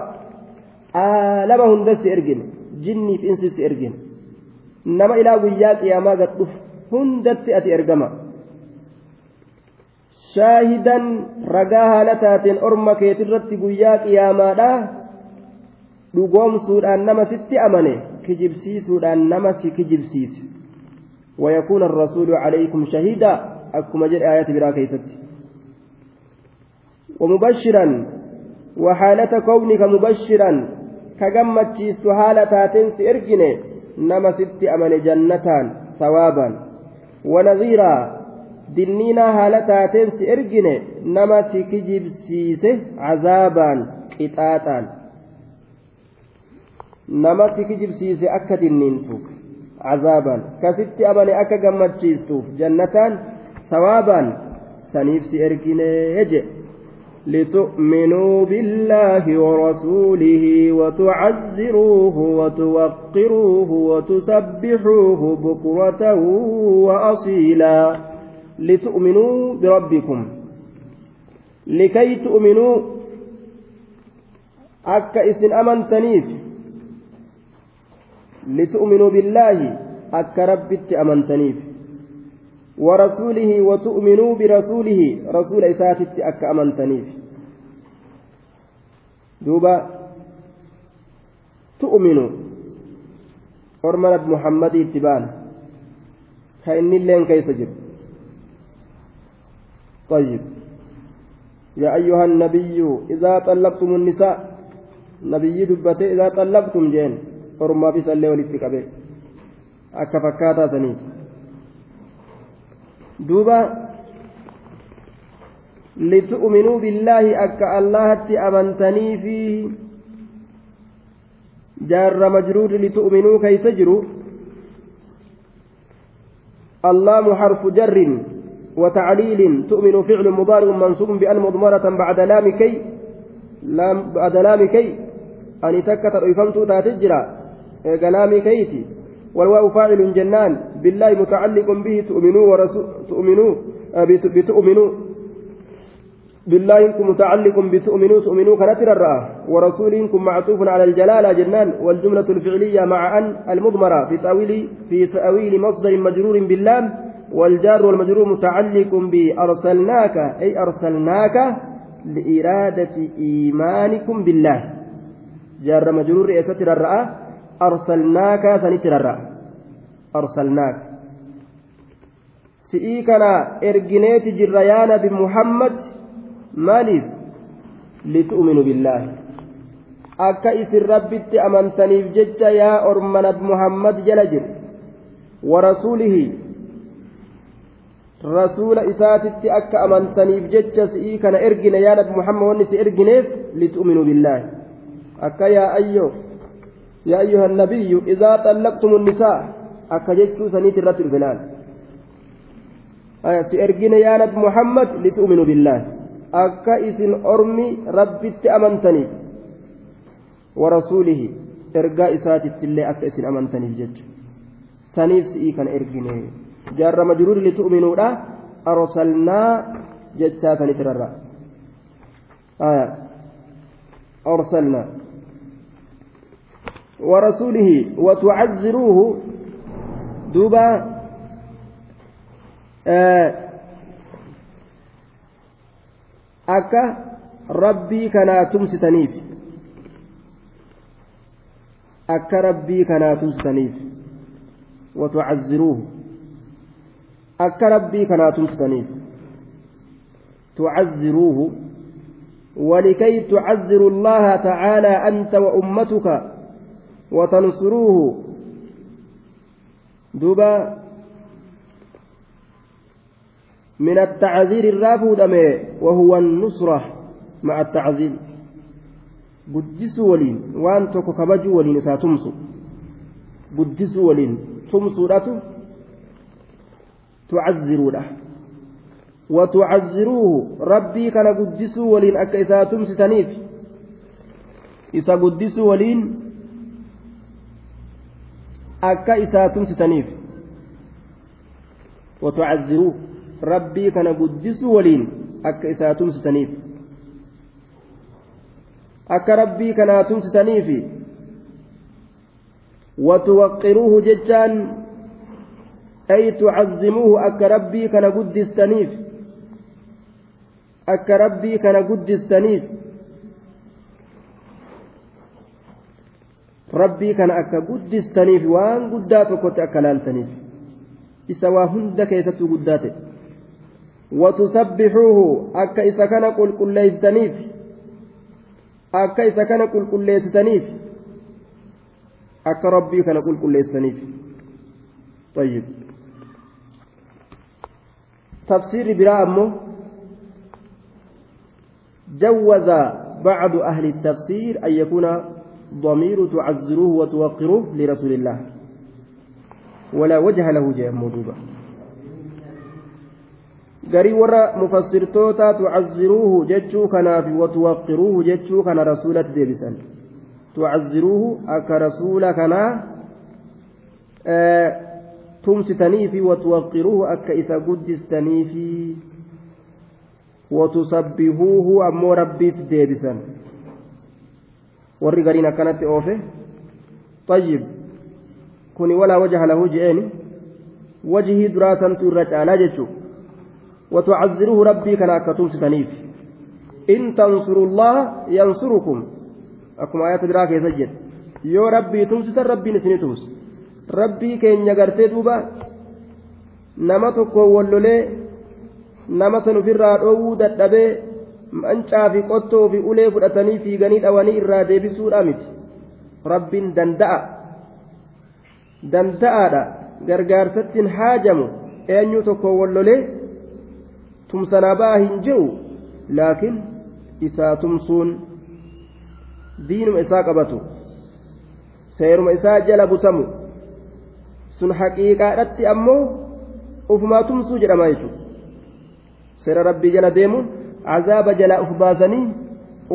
آلما هندس إرجن جني في إنسس إرجن نما إلى وياك يا ما قد هندت أتي إرجما شاهدا رجاها لتات أرمى كيترت وياك يا ما لا. dhugoomsuudhaan nama sitti amane kijibsiisuudhaan nama si kijibsiise ويكون الرسول عليكم شهيدا أكما جاء آيات برا كيست ومبشرا وحالة كونك مبشرا كجمتشيست حالة تاتنس إرجني نما ست أمن جنتان ثوابا ونظيرا دنينا حالة تاتنس إرجني نما سكجب سيسه عذابا قطاطا نما سكجب سيسه أكا دنينتوك عذابا كست أمن أكا جمتشيستوف جنتان ثوابا سنيفس إرجني يجئ لتؤمنوا بالله ورسوله وتعزروه وتوقروه وتسبحوه بكرة وأصيلا لتؤمنوا بربكم لكي تؤمنوا أكا إسن أمنتنيف لتؤمنوا بالله أكا ربت أمنتنيف ورسوله وتؤمنوا برسوله رسول إساتت أك أمنتنيف دوبا تؤمنوا. أرمنا محمد اتبان كأن اللين كيف جب. طيب. يا أيها النبي إذا طلقتم النساء نبي دبته إذا طلقتم جين. أرما بسالة ولتكبه أكفكاتا سنيت duuba litu'minuu billaahi akka allahatti amantanii fi jaarra majruuri litu'minuu keeysa jiru اللام حرف جر وتعليل تؤمن فعل مضارع منصوب بأن مضمرة بعد لام كي لام بعد لام كي أن تكت فهمت تاتجرا لام كيتي والواو فاعل جنان بالله متعلق به تؤمنوا ورسول تؤمنوا آه، بتؤمنوا. بالله إنكم متعلق بتؤمنوا تؤمنوا كنتر الرأى ورسول إنكم معطوف على الجلالة جنان والجملة الفعلية مع أن المضمرة في تأويل في تأويل مصدر مجرور باللام والجار والمجرور متعلق بأرسلناك أي أرسلناك لإرادة إيمانكم بالله. جار مجرور إيستر الرأى أرسلناك سنترر أرسلناك akka isin rabbitti amantaniif jecha yaa orma nabi muhammad jala jir warasuulihi rasuula isaatitti akka amantaniif jecha si'ii kana ergine yaa nabi muhammad wanni si ergineef litu'minu billaahi akka yaa ayyoo يا أيها النبي إذا طلقتم النساء أكجتشو سنيت الرتل فلان آية سيرجين يا نبي محمد لتؤمنوا بالله أكا إذن أرمي ربي أمنتني ورسوله ergaa isaatittillee akka isin amantaniif jecha saniif si'ii kana ergine jaarra majruuri litu'minuudha arsalnaa jechaa sanit irra arsalnaa ورسوله وتعزروه دوبا akka rabbii kanaa tumsitaniif akka rabbii kanaa tumsitaniif watucazziruuhu akka rabbii kanaa tumsitaniif تعزروه ولكي تعزروا الله تعالى أنت وأمتك وتنصروه دوبا من التعذير الرافود وهو النصرة مع التعذير guddisuu waliin waan tokko kabajuu waliin isaa tumsu guddisuu waliin tumsuudhatu tucazziruudha watucazziruuhu rabbii kana guddisuu waliin akka isaa tumsitaniif isa guddisuu waliin akka isaa tumsitaniif watucazziruuhu rabbii kana guddisuu waliin akka isaa tumsitaniif akka rabbii kanaa tumsitaniifi watuwaqqiruuhu jechaan ay tucazzimuuhu akka rabbii kana guddistaniif akka rabbii kana guddistaniif rabbii kana akka guddistaniif waan guddaa tokkotti akka laaltaniif isa waa hunda keessattuu guddaa ta'e watusabbixuuhu akka isa kana qulqulleeysitaniif akka isa kana qulqulleessitaniif akka rabbii kana qulqulleessaniif طيب تفسير براء جوز بعض أهل التفسير أن يكون ضمير تعزروه وتوقروه لرسول الله ولا وجه له جاء موجوبا garii warra mufassirtoota tucazziruuhu jechuu kanaaf watuwaqqiruuhu jechuu kana rasuulatti deebisan tucazziruuhu akka rasuula kanaa tumsitaniifi watuwaqqiruuhu akka isa guddistaniifi watusabbihuuhu ammoo rabbiif deebisan warri gariin akkanatti oofe طيب kuni walaa wajaha lahu je'een wajihii duraa santu irra caalaa jechuudha وتعزروه ربي كان أكتم ستنيف إن تنصروا الله ينصركم أكما آيات براك يسجد يو ربي تمسك ربي نسني تمس ربي كين يغرتي دوبا nama tokko wallolee nama san ofirraa dhoowwuu dadhabee mancaa fi qottoo fi ulee fudhatanii fiiganii dhawanii irraa deebisuudha miti. Rabbiin danda'a. Danda'aadha. Gargaarsattiin haajamu. Eenyu tokko wallolee tumsanaa ba'a hin jiru. Laakiin isaa tumsuun diinuma isaa qabatu. Seeruma isaa jala butamu. Sun haqiiqaadhatti ammoo ufumaa tumsuu jedhama jechuudha. Seera rabbii jala deemuun azaaba jalaa uf baasanii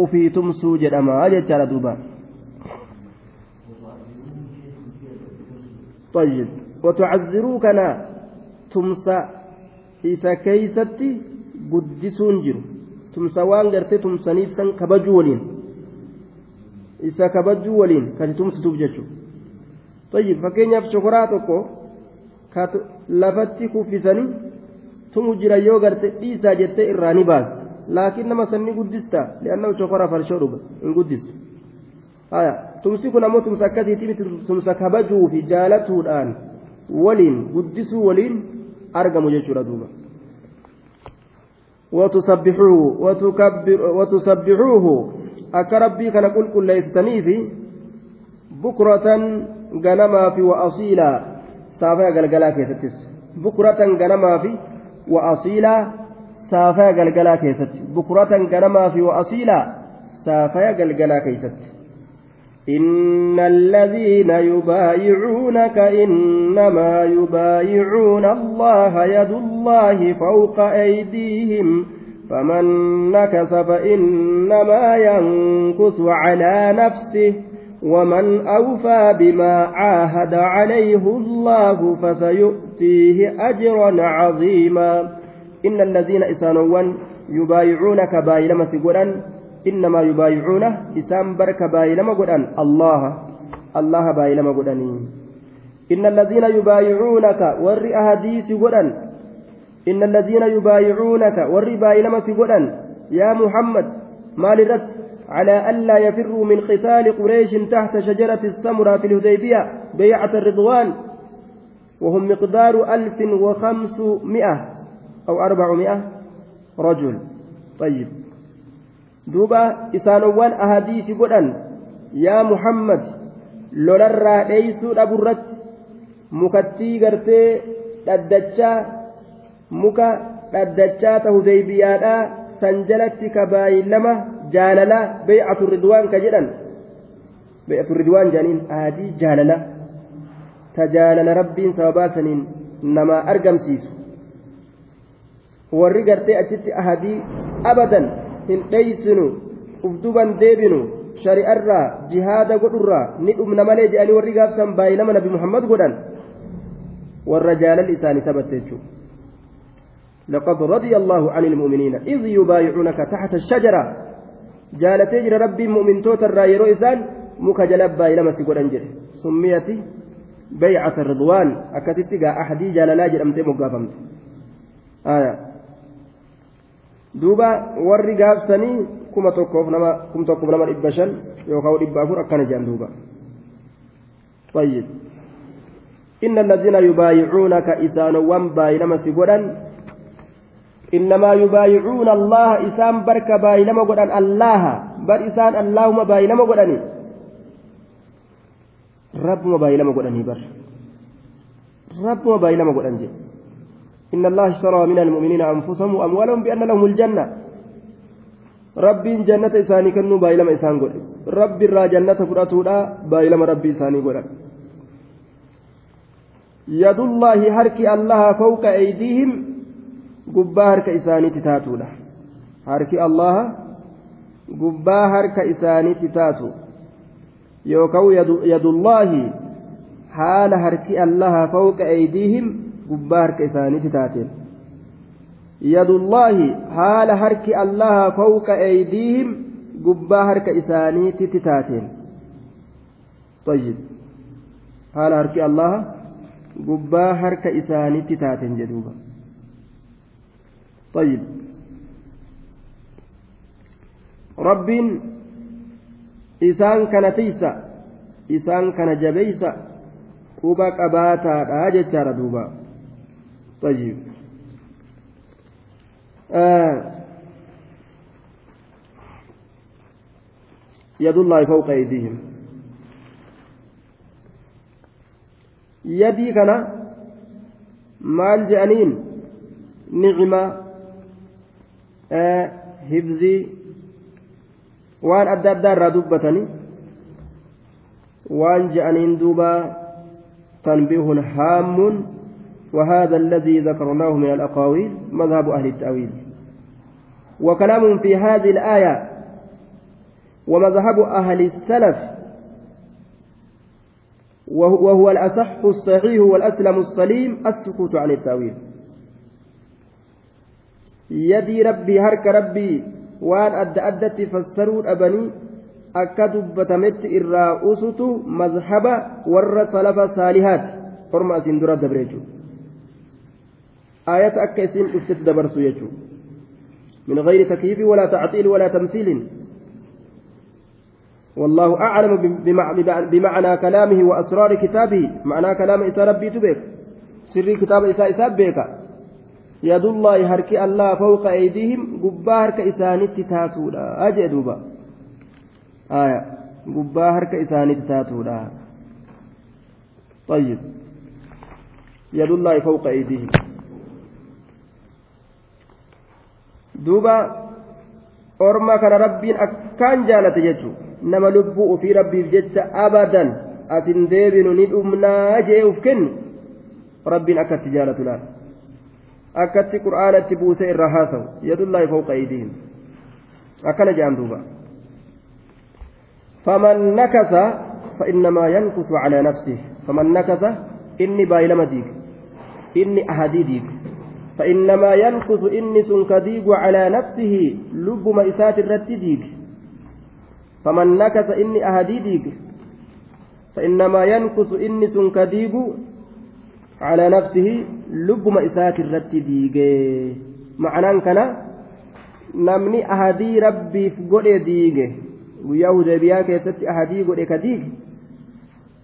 ufii tumsuu jedhama jechaadha duuba. طيب وتعذروا كنا تمسى tumsa waan gartee tumsaniif san kabajuu waliin isa kabajuu waliin kan tumsituuf jechuudha tayyib fakkeenyaaf shokoraa tokko ka lafatti kuffisanii tumu jira yoo garte dhiisaa jettee irraa ni baasta sanni guddista li'annahu shokoraa farshoo dhuga hin guddistu haya tumsi kun ammoo tumsa akkasiitii miti tumsa kabajuu fi jaalatuudhaan waliin guddisuu waliin argamu jechuudha duuba وتسبحوه وتكبر وتسبحوه أكربي كان قل كل ليستنيفي بكرة غنما في وأصيلا سافا غلغلا كيستس بكرة غنما في وأصيلا سافا غلغلا كيست بكرة غنما في وأصيلا سافا غلغلا كيست إن الذين يبايعونك إنما يبايعون الله يد الله فوق أيديهم فمن نكث فإنما ينكث على نفسه ومن أوفى بما عاهد عليه الله فسيؤتيه أجرا عظيما إن الذين إسانوا يبايعونك بايلما سيقولا إنما يبايعونه إسام برك بايلما قدان الله. الله بايلما قداني إن الذين يبايعونك ور أهديس قدان إن الذين يبايعونك ور بايلما قدان يا محمد ما لرت على ألا يفروا من قتال قريش تحت شجرة السمرة في الهديبية بيعة الرضوان. وهم مقدار ألف وخمسمائة. أو أربعمائة رجل طيب duuba isaanowwan ahadiisi godhan yaa muhammad lolarraa dheeysuu dhaburratti mukattii gartee dhaddachaa muka dhaddachaa ta hudeybiyaadhaa san jalatti ka baay'ilama jaalalaa beeycatu ridwaan ka jedhan beeycatu ridwaan jedhaniin ahadii jaalala ta jaalala rabbiin sababaa saniin namaa argamsiisu warri gartee achitti ahadii abadan hin dheeysinu ufduban deebinu shari'arraa jihaada godhurraa ni dhumna malee jedhanii warri gaafsan baay'ilama nabi muhammad godhan warra jaalal isaanii sabatte jechuudha لقد رضي الله عن المؤمنين إذ يبايعونك تحت الشجرة جالتي جرى ربي مؤمن توتر رايرو إسان مكجلب باي لما سيقول أنجل سميت بيعة الرضوان أكتتك أحدي جاللا جرمتي مقافمت آية duuba warri gaafsanii kuma tokkoof nama kum tokkoof nama dhibba shan yookaan dhibba afur akkana jedhan duuba. طيب إن الذين يبايعونك إسان وانباي لما سيقولن إنما يبايعون الله إسان برك باي لما قولن الله بر إسان اللهم باي لما قولن رب ما باي لما قولن بر رب ما باي لما قولن جي إن الله اشترى من المؤمنين أنفسهم وأموالهم بأن لهم الجنة. ربي جنة إساني كنوا بايلما إسان قول ربي را جنة فرأتولا بايلما ربي إساني قول يد الله هرك الله فوق أيديهم قبا هرك إساني تتاتولا هرك الله قبا هرك إساني تتاتو. يوكو يد الله حال هرك الله فوق أيديهم gubbaa harka isaaniiti taateen yadullaahi haala harki allaha fawqa eydiihim gubbaa harka isaaniititti taateen طيب haala harki allaha gubbaa harka isaaniitti taateen jedhuuba طيب rabbiin isaan kana tiysa isaan kana jabeysa quba qabaataadha jechaadha duuba طيب. آه. يد الله فوق أيديهم. يدي كنا مال جانين نعمة آه هبزي وان أدى أدى الردوبة وان جانين دوبا تنبيه هام وهذا الذي ذكرناه من الأقاويل مذهب أهل التأويل. وكلام في هذه الآية ومذهب أهل السلف وهو الأصح الصحيح والأسلم السليم السكوت عن التأويل. يدي ربي هرك ربي وأن أد أدت فسروا أبني akka dubbatametti irraa usutu mazhaba warra salafa saalihaati horma asiin dura dabre jechuudha آيات أكا اسم أفتت دبرسو يجو. من غير تكييف ولا تعطيل ولا تمثيل. والله أعلم بمعنى كلامه وأسرار كتابه. معنى كلام إساء ربي تبيك. سر كتاب إساء إساء بيك. يد الله هرك الله فوق أيديهم. قبا هرك إساني تتاتولا أجي دوبا آية. قبا هرك إساني تتاتولا طيب. يد الله فوق أيديهم. duuba orma kana rabbiin akkaan jaalate jechuun nama lubbuu ofii rabbiif jecha abadan atin deebinu ni dhumnaa jee uf kennu rabbiin akkatti jaalatu laal akkatti qur'aanatti buusee irra haasawu yadullaahi fawqa aydihim akkana jedhan duuba faman nakasa فإنما ينكس على نفسه فمن نكس إني بايلما ديك إني أهدي ديك فإنما ينقص إنس كديق على نفسه لب مئسات الرتديق فمن نكث إني أهديديق فإنما ينقص إنس كديق على نفسه لب مئسات الرتديق معنى namni ahadii rabbiif godhe diige guyyaa hudeebiyaa keessatti ahadii godhe ka diige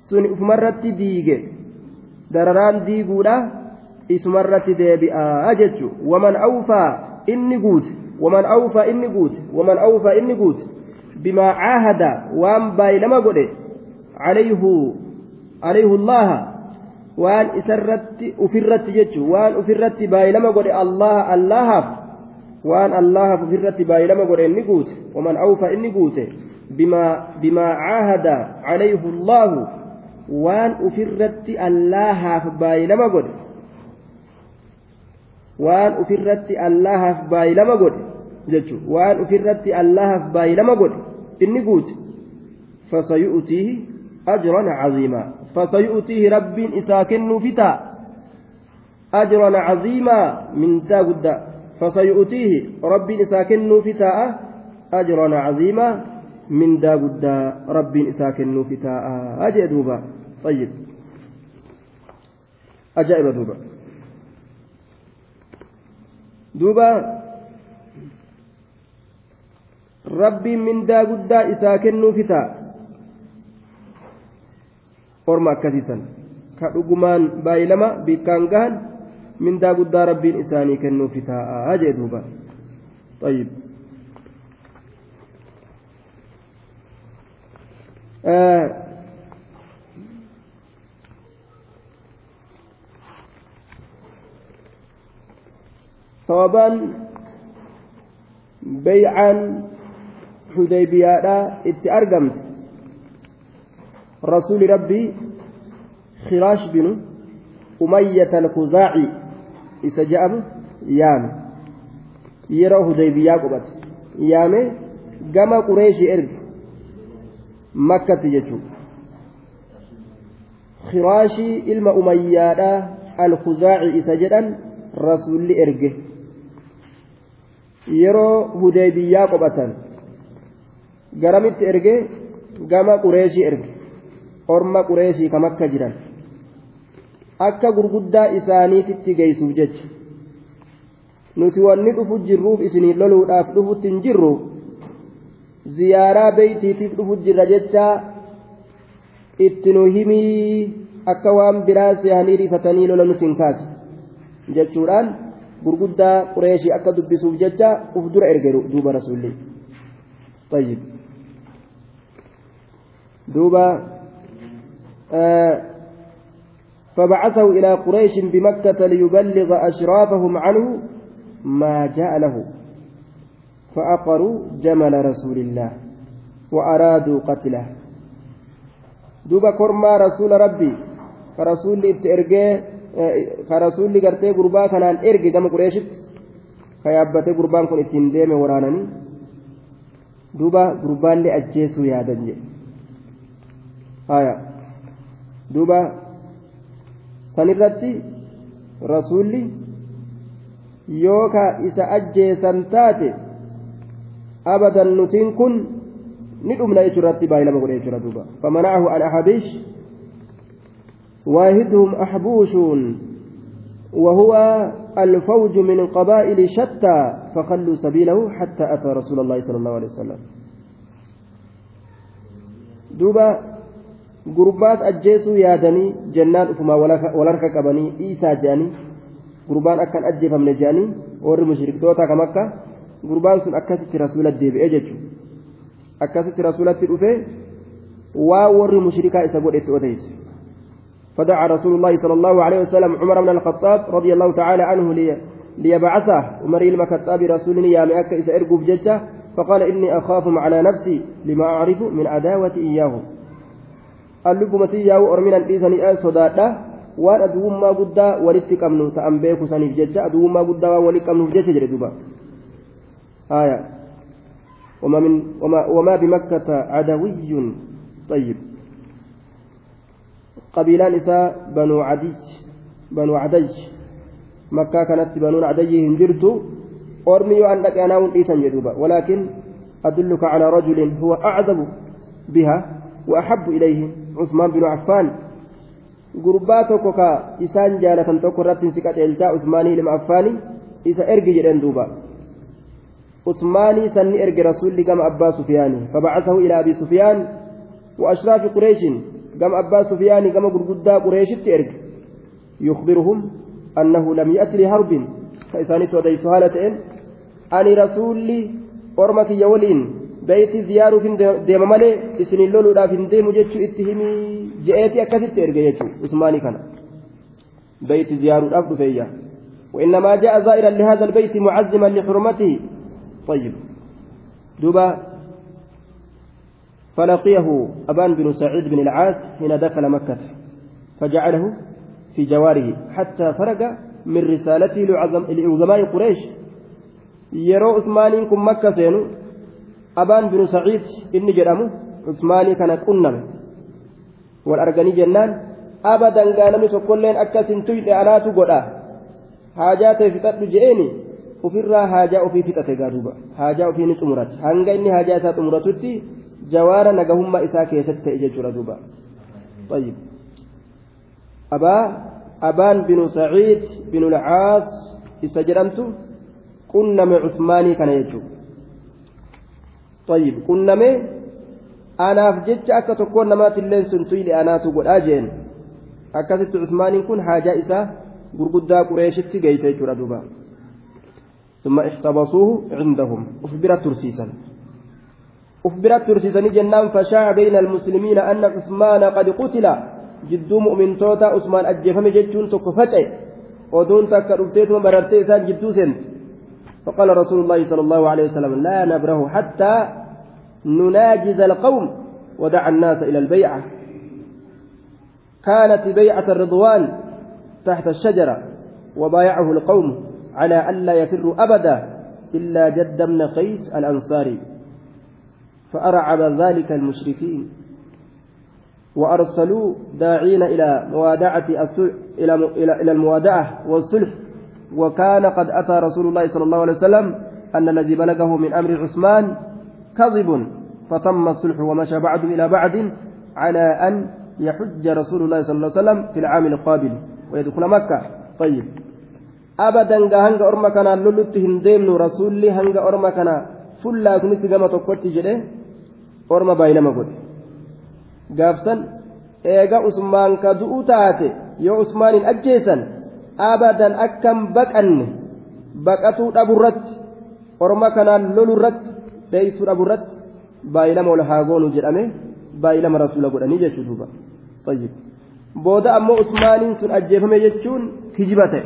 sun ufumarratti diige dararaan diiguudha isumarratti deebi'aa jechuun waman awfaa inni guute waman awfa inni guute waman awfa inni guute bimaa caahada waan baay'ilama godhe calayhu calayhu allaha waan isarratti ufirratti jechuun waan ufirratti baay'ilama godhe allaha allahaaf waan allahaaf ufirratti baay'ilama godhe inni guute waman awfa inni guute bimaa caahada calayhu allahu waan ufirratti allahaaf baay'ilama godhe waan ufirratti allahaaf baay'ilama godhe jechuun waan ufirratti allahaaf baay'ilama godhe inni guute fasayu'utiihi ajran caziimaa fasayu'utiihi rabbiin isaa kennuu fitaa ajran caziimaa mindaa guddaa fasayu'utiihi rabbiin isaa kennuu fitaa ajran caziimaa mindaa guddaa rabbiin isaa kennuu fitaa ajee duuba طيب أجائب دوبا دوبا ربي من دا قدا إسا كنو فتا أرما كثيسا كأقمان بايلما بكان قهن من دا قدا ربي إساني كنو فتا أجائب دوبا طيب آه hudaybiyaadhaa itti argamte rasuuli rabbii khiraash binu umayyata alkuzaaci isa je'amu yaame yeroo hudaybiyaa qubate yaame gama qureeshii erge makkatti jechuudha khiraashii ilma umayyaadhaa alkuzaaci isa jedhan rasuulli erge yeroo hudeebiyyaa qophatan garamitti erge? Gama qureeshii erge. Orma qureeshii kam akka jiran. Akka gurguddaa isaaniititti geessuuf jecha. Nuti wanni dhufu jirruuf isinii loluudhaaf dhufutti hin jirru. Ziyaaraa beeytiitiif dhufu jirra jecha itti nu himii akka waan biraa seehanii rifatanii lola nuti hin kaase jechuudhaan. Gurguddaa qureeshii akka dubbisuuf jecha uf dura erge duuba rasuulli. طيب دوبا آه فبعثه إلى قريش بمكة ليبلغ أشرافهم عنه ما جاء له فأقروا جمل رسول الله وأرادوا قتله دوبا كرما رسول ربي فرسول إتئرجيه ka rasuulli gartee gurbaa kanaan erge gama qureeshitti ka yaabbatee gurbaan kun ittiin deeme waraananii duuba gurbaallee ajjeesuu yaadan jedhe. Duuba sanirratti rasuulli yoo ka isa ajjeesan taate abadan nutiin kun ni dhumna jechuurratti baay'ilama godhe jechuudha duuba. Famanacahu an ahabiish واحدهم أحبوش وهو الفوج من قبائل شتى فخلوا سبيله حتى أتى رسول الله صلى الله عليه وسلم دوبا gurbaat ajjeesuu yaadanii jennaan ufumaa walarka qabanii dhiisaa jedhanii gurbaan akkan ajjeefamne jedhanii warri mushriktoota kam akka gurbaan sun akkasitti rasuula deebi'ee jechuudha akkasitti rasuulatti dhufee waa warri mushrikaa isa godhetti odeyse فدعا رسول الله صلى الله عليه وسلم عمر بن الخطاب رضي الله تعالى عنه لي ليبعثه. عمر المكتاب رسول يا مئك إذا إرقوا بججة فقال إني أخافهم على نفسي لما أعرف من عداوة إياه. اللب متياه أرمنا الإيساني آل صدادا. waan aduwwummaa guddaa walitti qabnu ta'an beeku saniif jecha aduwwummaa guddaa waan walitti qabnuuf jecha jedhe duba haya وما بمكة عدوي. طيب. Qabiilaan isaa banuu cadaj makkaa kanatti banuun cadayyi hin jirtu ormi yoo an dhaqe anaa hun dhiisan jedhuuba أدلك على رجل هو أعذب بها وأحب إليه عثمان بن عفان isaan jaalatan tokko irratti si qaceelchaa usmaanii ilma affaanii isa ergi jedhen duuba usmaanii sanni erge rasuulli gama abbaa sufiyaani fabacasahu ilaa abi sufiyaan wa ashraafi qureeshin قام أبا سفيان قام قرقدا قريش ترك يخبرهم أنه لم يأت لهرب فإسانيت ودي سهالة rasuulli orma kiyya waliin beeyti ziyaaruuf hin deema malee isinin loluudhaaf hin deemu jechuu itti himii je'eeti akkasitti erge jechuu usmaanii kana beeyti ziyaaruudhaaf dhufeeyya وإنما جاء زائرا لهذا البيت معزما لحرمته طيب دبا فلقيه أبان بن سعيد بن العاص حين دخل مكة فجعله في جواره حتى فرق من رسالته لعظماء قريش. يرى عثمان كن مكة سينو أبان بن سعيد إني جرمه عثماني كان قنم. والأرقني جنان أبدا قال نسكولين أكس تيد أنا تقول حاجات فتت جئني ofirraa haajaa ofii fixate gaaduuba haajaa ofii ni xumurate hanga inni haajaa jawaara nagahummaa isaa keessatti ta'e jechuudha duuba طيب أبا أبان بن سعيد بن العاص إسجرمت qunname cusmaanii kana jechuudha طيب qunname anaaf jecha akka tokkoon namaatti illee sun tuyli anaatu godhaa jeen akkasitti cusmaaniin kun haajaa isaa gurguddaa qureeshitti geeyse jechuudha duuba ثم احتبسوه عندهم أخبرت ترسيسا أخبرت ترسيسا جنان فشاع بين المسلمين أن عثمان قد قتل جدو مؤمن توتا عثمان أجفم جتشون تكفتش ودون تكرفتيت ومررتي إسان جدو سنت فقال رسول الله صلى الله عليه وسلم لا نبره حتى نناجز القوم ودعا الناس إلى البيعة كانت بيعة الرضوان تحت الشجرة وبايعه القوم على ألا يفروا أبدا إلا جد بن قيس الأنصاري فأرعب ذلك المشركين. وأرسلوا داعين إلى موادعة إلى إلى الموادعة والصلح. وكان قد أتى رسول الله صلى الله عليه وسلم أن الذي بلغه من أمر عثمان كذب فتم الصلح ومشى بعد إلى بعد على أن يحج رسول الله صلى الله عليه وسلم في العام القابل ويدخل مكة. طيب. أبدا هنga orma kana lolutti hin deemnu rasuulli hanga orma kana fullaa jedhe orma baay'ilama godhe. Gaafsan eega usmaan ka du'u taate yoo usmaanin ajjeesan abadan akkan baqanne baqatuu dhaburratti orma kanaan lolurratti dheeysuu dhaburratti baay'ilama ol haa goonu jedhame baay'ilama rasuula godhanii jechuu duuba. Booda ammoo usmaaniin sun ajjeefame jechuun kijiba ta'e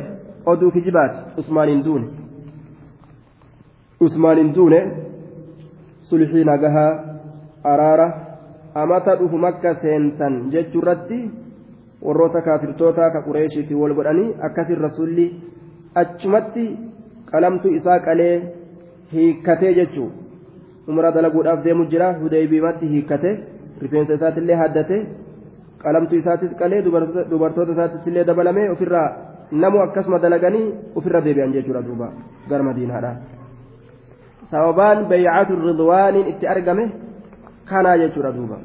oduu kijibaati usmaaniin duune. Usmaaniin duune sulhii nagahaa araara amata dhufu makka seentan jechuurratti warroota kaafirtoota ka qureeshiitiin wal godhanii akkasin rasulli achumatti qalamtu isaa qalee hiikkatee jechuu umra dalaguudhaaf deemu jira hudaybiimatti hiikkate rifeensa isaatillee haddate qalamtu isaatis qalee dubartoota isaatis illee dabalamee ofirraa namu akkasuma dalaganii ofirra deebi'an jechuudha duuba gara madiinaadha sababaan bay'atu ridwaaniin itti argame kanaa jechuudha duuba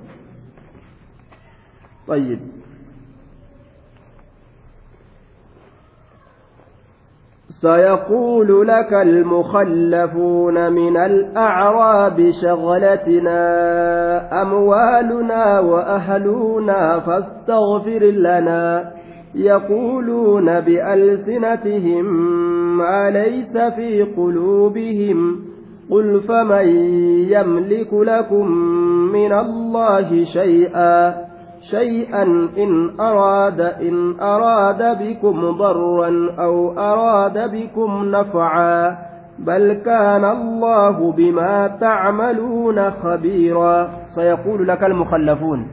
طيب. سيقول لك المخلفون من الأعراب شغلتنا أموالنا وأهلنا فاستغفر لنا. يقولون بألسنتهم ما ليس في قلوبهم. قل فمن يملك لكم من الله شيئا شيئا إن أراد إن أراد بكم ضرا أو أراد بكم نفعا بل كان الله بما تعملون خبيرا. سيقول لك المخلفون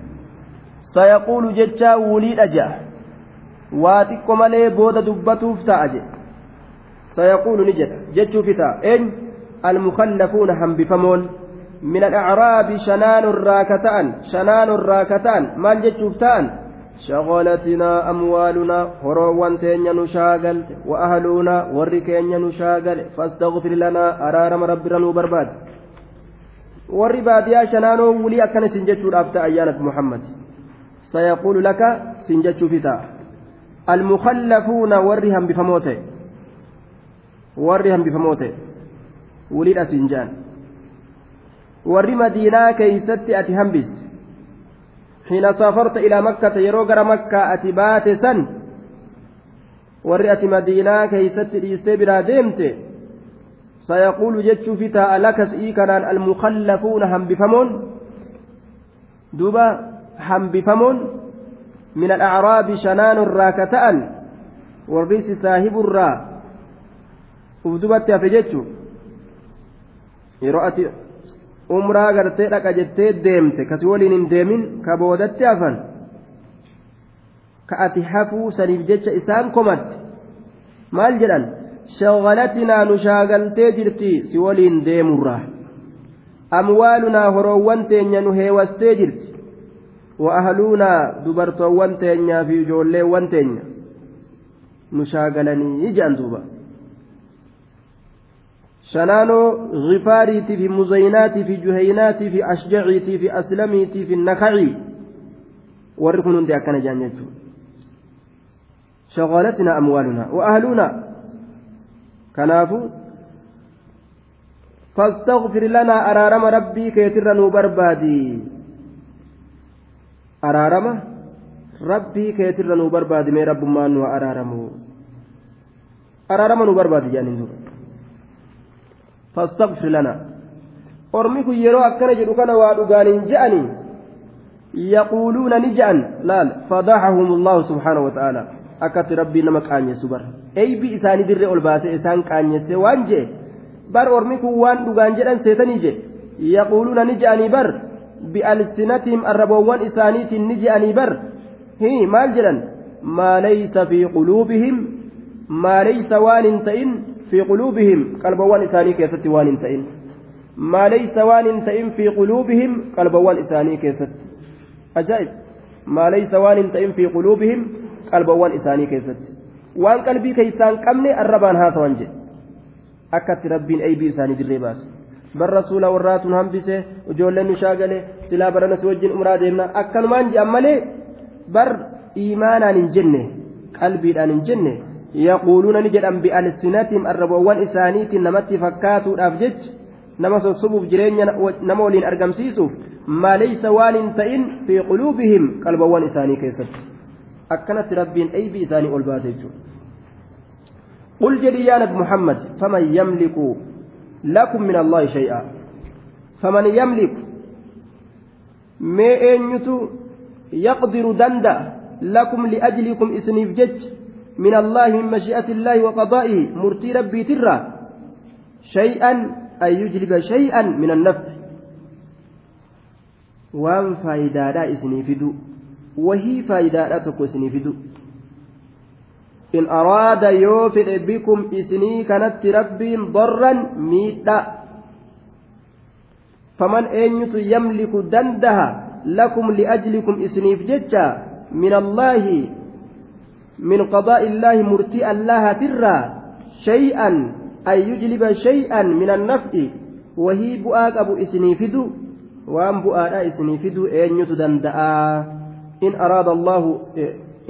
سيقول جتا وليد أجا واتك مالي بود دبتوف تأجي سيقول نجد جتشو فتا إن المخلفون هم بفمون من الأعراب شنان الراكتان شنان الراكتان مال جتشوفتان شغلتنا أموالنا هروان تينيا نشاغل وأهلنا وركينيا نشاغل فاستغفر لنا أرارم ربنا وبرباد warri baadiyaa shanaanoo wulii akkana sin jechuudhaaf ta'a ayyaanat muhammad sayaquulu laka sin jechuufi ta'a almukallafuuna warri hambifamoo ta'e warri hambifamoo ta'e wuliidha sin jaan warri madiinaa keeysatti ati makkata yeroo gara makkaa ati baate san warri ati madiinaa keeysatti dhiistee biraa deemte سيقول جتشو فتا لكس إيكنان المخلفون هنبفمون دوبا هنبفمون من الأعراب شنان الراكتان والريس صاحب الرا hafe jechu yeroo ati umraa gartee dhaqa jettee deemte kasi waliin hin deemin ka boodatti hafan. Ka ati hafuu saniif jecha isaan komatti maal jedhan? Shagalatinaa nu shaagaltee jirti si waliin deemurraa amwaalunaa horoowwan teenya nu heewastee jirti. Wa ahluunaa dubartoowwan teenyaa fi ijoolleewwan teenya. Nu shaagalanii jedhan duuba muzaynaatii fi juhaynaatii fi ashjaciitii fi aslamiitii fi nakacii warri kun hundi akkana jedhan jechuudha shagalatinaa amwaalunaa wa ahluunaa kanaafu فاستغفر لنا أرارم ربي كيتر نوبربادي أرارم ربي كيتر نوبربادي مي رب ما نو أرارمو أرارم نوبربادي جانين فاستغفر لنا je'anii yaquuluuna ni je'an laal fadaxahum allahu subxaanahu wa ta'aala akkatti rabbii nama qaanyeessu bara eeybi isaanii dirree ol baasee isaan qaanyesse waan jee bar ormi kun waan dhugaan jedhan seetanii je yaquuluuna ni je'anii bar bi'alsinatihim arraboowwan isaaniitiin ni je'anii bar hi maal jedhan maa laysa fi quluubihim maa laysa waan hin ta'in fi quluubihim qalbawwan isaanii keessatti waan hin ta'in maa laysa waan hin ta'in fi quluubihim qalbawwan isaanii keessatti ajaa'ib maa laysa waan hin ta'in fi quluubihim qalbawwan isaanii keessatti waan qalbii keessaan qabne arrabaan haasawan jedhe akkatti rabbiin eeybii isaanii dirree baase bar rasuula warraatun hambise ijoolleen nu shaagale silaa barana si wajjin umraa deemna akkanumaan je'an malee bar arraboowwan isaaniitiin namatti fakkaatuudhaaf jecha nama sossobuuf jireenya nama waliin argamsiisuuf maa laysa waan hin ta'in fi quluubihim qalbawwan isaanii keessatti akkanatti rabbiin eeybii isaanii ol baase jechuudha قل جدي يا محمد فمن يملك لكم من الله شيئا فمن يملك ما أنيت يقدر دندا لكم لأجلكم إسنيف جج من الله من مشيئة الله وقضائه. مرتي ربي ترى شيئا أن يجلب شيئا من النفع. وان فايدا لا إسنيفدو وهي فايدا لا تكو إسنيفدو إن أراد يوفر بكم إسني كانت ربي ضرا ميتا. فمن أين يملك دندها لكم لأجلكم إسنيف جتا من الله من قضاء الله مرتئا الله ترى شيئا أن يجلب شيئا من النفع. وهي بؤاك أبو إسنيفدو وأن بؤاء إسنيفدو أين يتدندأ إن أراد الله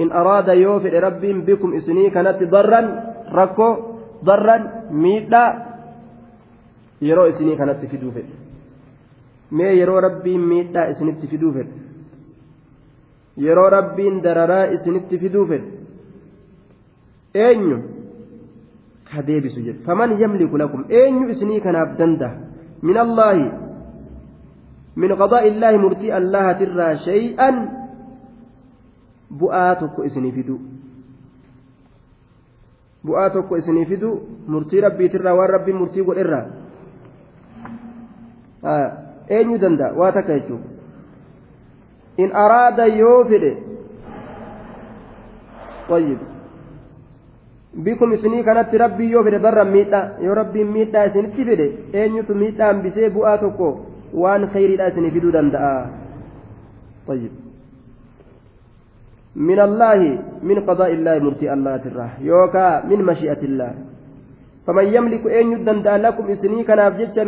إن أراد يوفر رب بكم إسني كانت ضرا ركو ضرا ميتا يرو إسني كانت تفيدو فيه mee yeroo rabbiin miidhaa isinitti fiduu fedhe yeroo rabbiin dararaa isinitti fiduu fedhe eenyu? Ka deebisu jedhe. Faman yamliku lakum? Eenyu isinii kanaaf danda'a? Min allaahi min qadaa'i illaahi murtii allahatirraa shay'an? Bu'aa tokko isinii fiduu bu'aa tokko isinii fiduu murtii rabbiitirraa waan rabbiin murtii godherraa eenyu danda'a? Waa takka jechuudha in araada yoo fedhe wayyib bikum isinii kanatti rabbii yoo fedhe barra miidhaa yoo rabbiin miidhaa isinitti fedhe eenyutu miidhaa hambisee bu'aa tokko waan khayriidhaa isinii fiduu danda'a من الله من قضاء الله مرتي الله تراه يوكا من مشيئة الله فمن يملك أن يدن لكم إسني كان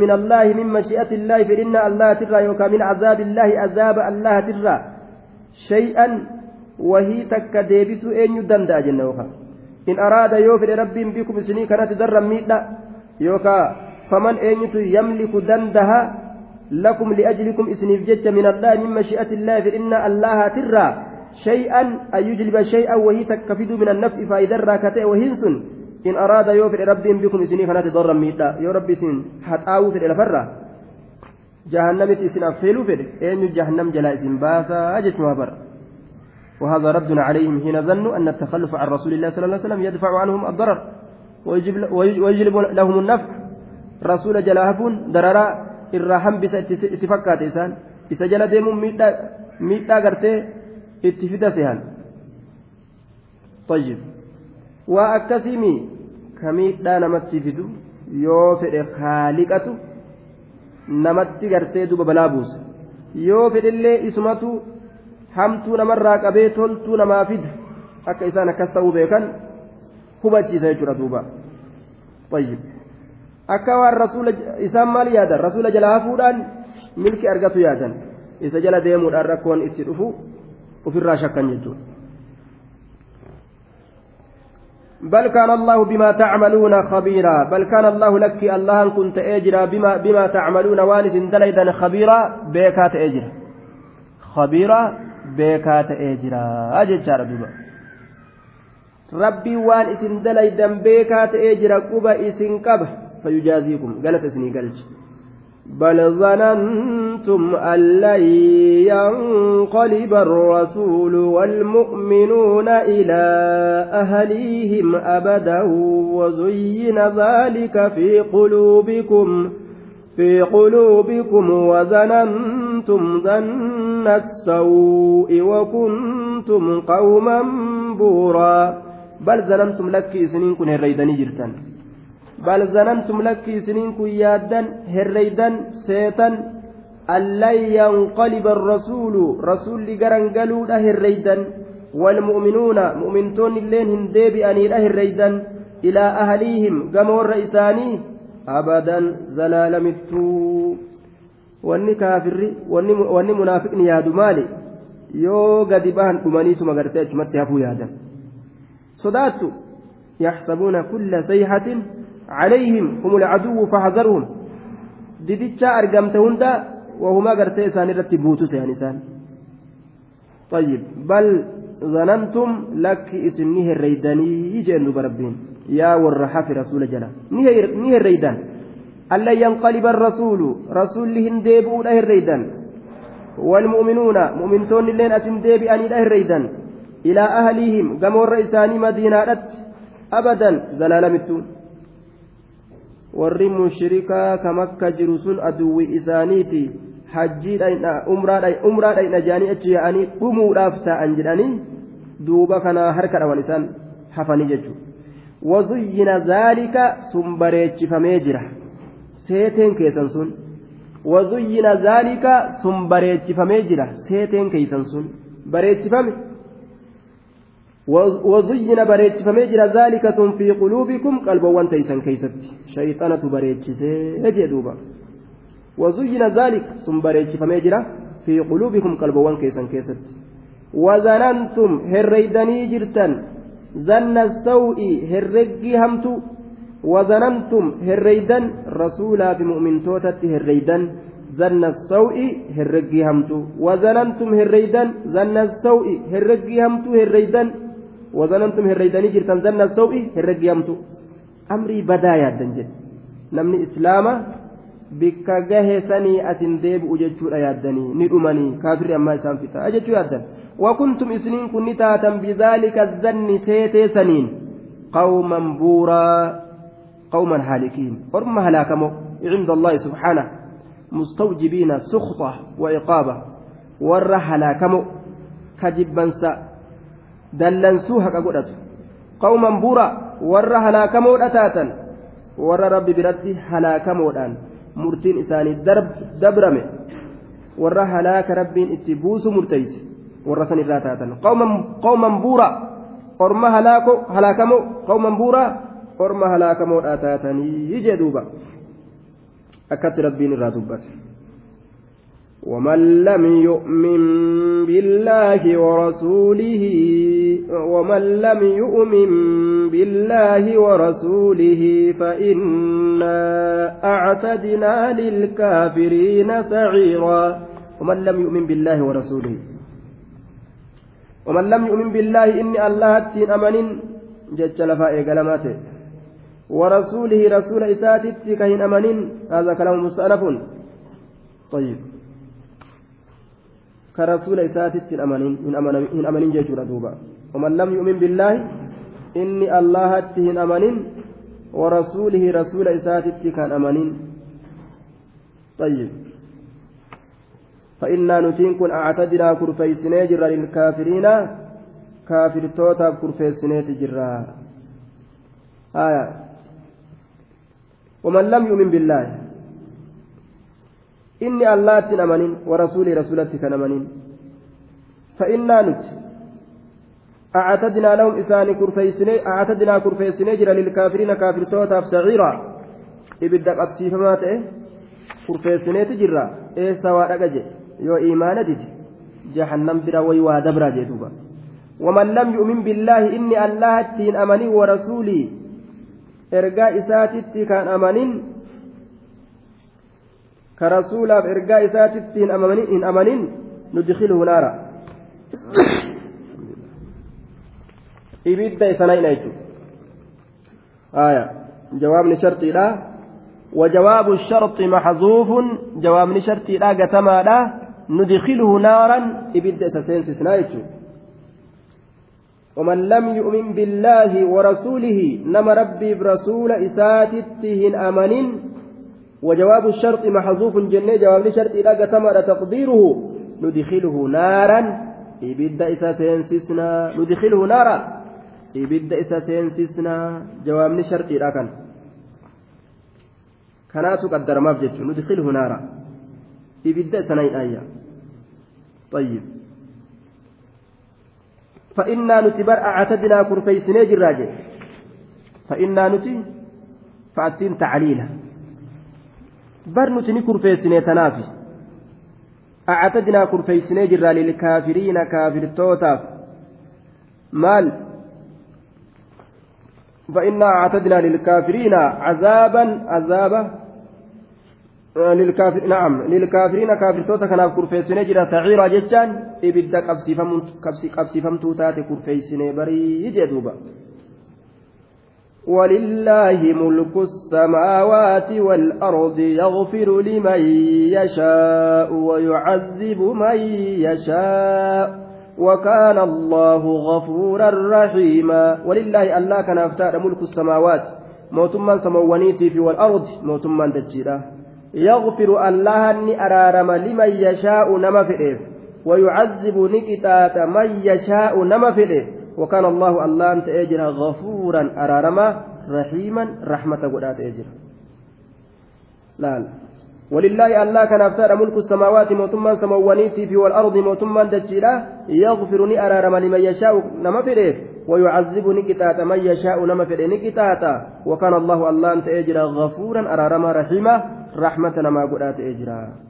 من الله من مشيئة الله فإن الله ترى يوكا من عذاب الله عذاب الله ترى شيئا وهي تك ديبس أن إن أراد يوفر رب بكم إسني كانت در ميتا يوكا فمن أن يملك دندها لكم لأجلكم إسني بجدش من الله من مشيئة الله فإن الله ترى شيئا أن يجلب شيئا وهي تكفد من النفع فإذا وهنسن in araada yoo fedhe rabbiin bikum isinii kanatti dorran miidha yoo rabbi isin haxaawuu fedhe lafarraa jahannamitti isin affeeluu fedhe eenyu jahannam jalaa isin baasaa jechuma bara وهذا رد عليهم حين ظنوا أن التخلف عن رسول الله صلى الله عليه وسلم يدفع عنهم الضرر ويجلب لهم النفع. رسول جلاهفون دررا الرحم بس اتفقات إسان. إسا جل ديمون ميتا قرتي اتفتا سيهان. طيب. وأكسمي كميتا نمتي فدو yoo fedhe haaliqatu namatti gartee duba balaa buusa yoo fedhellee hamtuu namarraa qabee toltuu namaa fida akka isaan akkas ta'uu beekan hubachiisa jechuudha duuba طيب akka waan rasuula isaan maal yaadan rasuula jala hafuudhaan milki argatu yaadan isa jala deemuudhaan rakkoon itti dhufu ofirraa shakkan jechuudha بل كان الله بما تعملون خبيرا بل كان الله لك الله كنت اجرا بما بما تعملون وانس دليدا خبيرا بيكات اجرا خبيرا بيكات اجرا أجل ربي ربي وان اسن دليدا بيكات اجرا قبا اسن قبه فيجازيكم قالت اسني قلت بل ظننتم أن لن ينقلب الرسول والمؤمنون إلى أهليهم أبدا وزين ذلك في قلوبكم في قلوبكم وظننتم ظن السوء وكنتم قوما بورا بل ظننتم لك سنين كن الريدني جرتان bal zanantum lakki isiniin kun yaaddan herreydan seetan allan yanqaliba arrasuulu rasulli garan galuudha herreydan walmu'minuuna mu'mintoonni illeen hin deebi'aniidha herreydan ilaa ahliihim gamoorra isaanii abadan zalaalamittuu wanni kaafirri wanni munaafiqni yaadu maali yoo gadi bahan dhumaniituma gartee achumatti hafuu yaadan sodaattu yaxsabuuna kulla sayhatin عليهم هم العدو فاحذرهم ديدتشا أرقمت هندا وهما قرتي إسان رتي بوتوس يعني إسان طيب بل ظننتم لك اسمه الريداني بربين يا yaa warra hafe rasuula jala ni herreeydan allan yanqaliba rasuulu rasuulli hin deebi'uudha herreeydan walmu'minuuna mu'mintoonni illeen asin deebi'aniidha herreeydan ilaa ahliihim gamoorra isaanii madiinaadhatti abadan zalaalamittu warri mushrikaa ka makka jiru sun aduwwi isaaniiti hajjiidha umraadha hin ajaanii achi yaa'anii dhumuudhaaf taa'an jedhanii duuba kanaa harka dhawan isaan hafanii jechuudha wazuyyina zaalika sun bareechifamee jira seeteen keessan sun wazuyyina zaalika sun bareechifamee jira seeteen keessan sun bareechifame وزين بريتش فمجرى ذلك ثم في قلوبكم قلب وانتيسا كيست شيطانة بريتش سيجدوبا وزين ذلك ثم بريتش فمجرى في قلوبكم قلب وانكيسا كيست وظننتم هريدني جرتا ظن السوء هرقي همتو وظننتم هريدا رسولا بمؤمن توتت هريدا ظن السوء هرقي همتو وظننتم هريدا ظن السوء هرقي همتو هريدا وظننتم هريداني جرتان ظن السوء هرقي همتو. أمري بدا يادن جد نمني إسلاما bikka gahe sanii asin deebi'u jechuudha yaaddanii ni dhumanii kaafirri ammaa isaan fixa jechuu yaaddan wakuntum isiniin kun ni taatan bidaalika zanni seetee saniin qawman buuraa qawman haalikiin orma halaakamoo cinda allahi subxaanah mustawjibiina sukta wa iqaaba warra halaakamoo kajibbansa dallansuu haqa godhatu qawman buuraa warra halaakamoodha taatan warra rabbi biratti halaakamoodhaan murtiin isaanii dabrame warra halaaka rabbiin itti buusu murteeyse warra san irraa taatan qawman buura orma halaakamoo qawman buura orma halaakamoodhaa taatanii jee duuba akkatti rabbiin irraa dubbate ومن لم يؤمن بالله ورسوله ومن لم يؤمن بالله ورسوله فإنا أعتدنا للكافرين سعيرا. ومن لم يؤمن بالله ورسوله. ومن لم يؤمن بالله إني الله التين أمن جج لفاء قلماته ورسوله رسول إساتت كهن أمنين. هذا كلام مستأنف. طيب. كرسول إساتت إن أمنين جيشورا دوبا ومن لم يؤمن بالله إني الله هن أمنين ورسوله رسول إساتت كان أمنين طيب. فإنا نتين كن أعتدنا كرفيسني جرا للكافرين كافر توتا كرفيسني تجرا آية. ومن لم يؤمن بالله إني الله أمنين ورسولي رسولتي كان أمنين فإنا نت أعتدنا لهم إساني كرفيسني أعتدنا كرفيسني جرا للكافرين كافر توتا صغيرا إبدا أبسيفما تأه كرفيسني تجرا إيه سواء أجل yoo imaana dide jahannam bira way waa dabraa jee duuba waman lam yu'min billaahi inni allahattiin amanin warasuulii ergaa isaatitti kan rasuulaaf ergaa isaatitti hin amanin nudkilhu naara ibidda isanayna jechu aya jawaabni sharxiidha وجواب الشرط محذوف. جواب شرطي لا قتما لا ندخله نارا. إبدا تسينسسنا يجو ومن لم يؤمن بالله ورسوله نما ربي برسول إساتتهن أمن وجواب الشرط محذوف جنة جواب الشرط إلى تمر تقديره ندخله نارا. إبدا إساتنسسنا ندخله نارا. إبدا إساتنسسنا جواب الشرط إلى كان. كانت قدر ما ندخله نارا. إبدا سنين آية. طيب. فإنا نتبر أعتدنا كرفيسني جراجة فإنا نتي فأتين تعليلا. بر نتني كرفيسني تنافي أعتدنا كرفيسني جرا للكافرين كافر توتاف مال فإنا أعتدنا للكافرين عذابا عذابا للكافر نعم للكافرين كافرتوتا كناف كرفيسني جرا سعيرا جتان إبدا قبسيفمتو تاتي كرفيسني بري جدوبا ولله ملك السماوات والأرض يغفر لمن يشاء ويعذب من يشاء وكان الله غفورا رحيما. ولله الله كان افتار ملك السماوات. موتما سموانيتي في والأرض موتما دجيرا. يغفر الله أني أرارم لمن يشاء نما فئه ويعذب نكتات من يشاء نما فئه وكان الله الله أنت أجر غفورا أرارما رحيما رحمة قدات أجر. لا لا ولله الله كان أفتار ملك السماوات موتما سموانيتي في والأرض موتما دجيلا يغفرني أرارم لمن يشاء نما فئه ويعذب نكتات من يشاء نما فئه نكتاتا. وكان الله الله أنت أجر غفورا أرارما رحيما رحمة ما قرأت إجرا.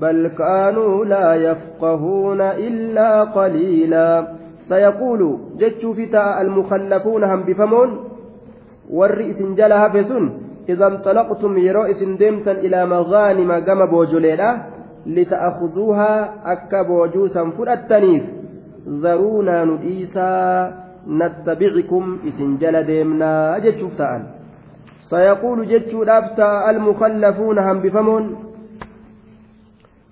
بل كانوا لا يفقهون إلا قليلا. سيقول جتش فتاء المخلفون هم بفمون والرئيس جلها فسن إذا انطلقتم يرئيس دمتا إلى مغانم قم بوجليلا لتأخذوها أكا بوجوسا فرأتنيف ذرونا نديسا نتبعكم إسن جل ديمنا. جتش فتاء سيقول جتش المخلفون هم بفمون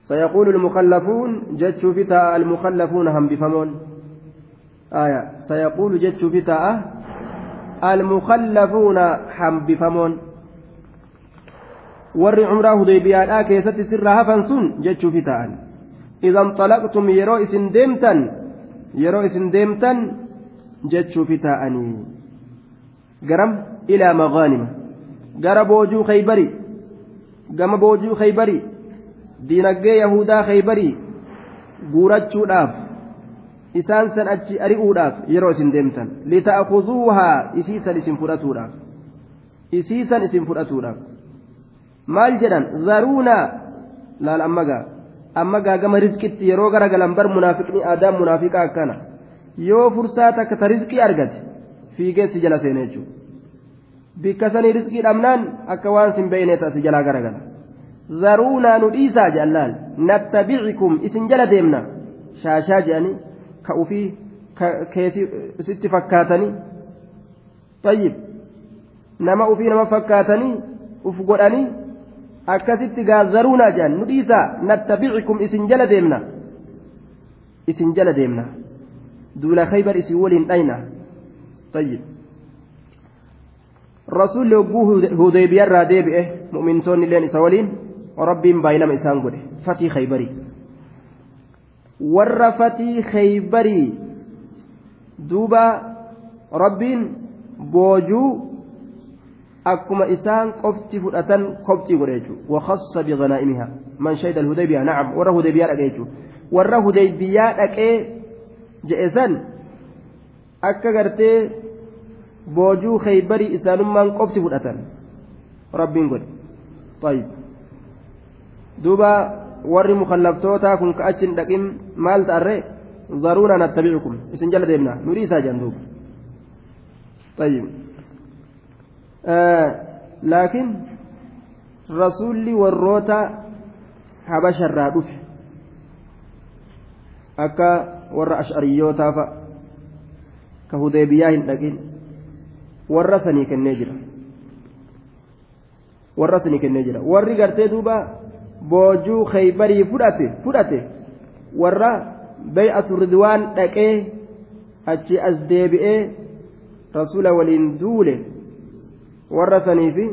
سيقول المخلفون جتشو فتاة المخلفون هم بفمون آية سيقول جتشو فتاة المخلفون هم بفمون hafan sun jechuu fi ta'an idan xalaqtum yeroo isin deemtan yeroo isin deemtan jechuu fi ta'anii garam ilaa maqaanima gara boojuu khaybari gama boojuu khaybari diinaggee yahudaa khaybarii guurachuudhaaf isaan san achi ari'uudhaaf yeroo isin deemtan. Lita'kuzuuhaa isiisan isin fudhatuudhaaf. Isiisan isin fudhatuudhaaf. Maal jedhan? Zaruunaa laal ammagaa ammagaa gama riskitti yeroo garagalan bar munaafiqni aadaan munaafiqaa akkana. Yoo fursaa takka ta riskii argate fiigeessi jala seene jechuudha bikka sanii riskii dhabnaan akka waan sin beeyne ta'a si jalaa garagala zaruunaa nu dhiisaa jedhan nattabicikum isin jala deemna. Shaashaa jedhanii ka ufii keetii sitti fakkaatanii. Tayyib. Nama ufii nama fakkaatanii uf godhanii akkasitti gaazzaruunaa jedhan nu dhiisaa. Nattabicikum isin jala deemna. Isin jala deemna. Duula khaybar isin waliin dhayna. Tayyib. Rasuulli hogguu hudaybiyaarraa deebi'e mu'mintoonni illeen isa waliin isaan godhe fatii khaybarii warra fatii khaybarii duuba rabbiin boojuu akkuma isaan qofti fudhatan koptii godhe jechuudha wakassa biqanaa'imiha man shahida alhudaybiyaa nacam warra hudaybiyaa dhaqee jechuudha warra hudaybiyaa dhaqee je'e san akka gartee boojuu khaybarii isaanummaan qofti fudhatan rabbiin godhe طيب duuba warri mukallaftootaa kun ka achin dhaqin maal ta'arree zaruuna nattabicukum isin jala deemna nuti isaa jedhan duuba طيب laakiin rasuulli warroota habasharraa dhufe akka warra ash'ariyootaa fa'a ka hudeebiyaa hin dhaqin warra sanii kennee jira warra sanii boojuu khaybarii fudhate fudhate warra bay'atu ridwaan dhaqee achi as deebi'ee rasuula waliin duule warra saniifi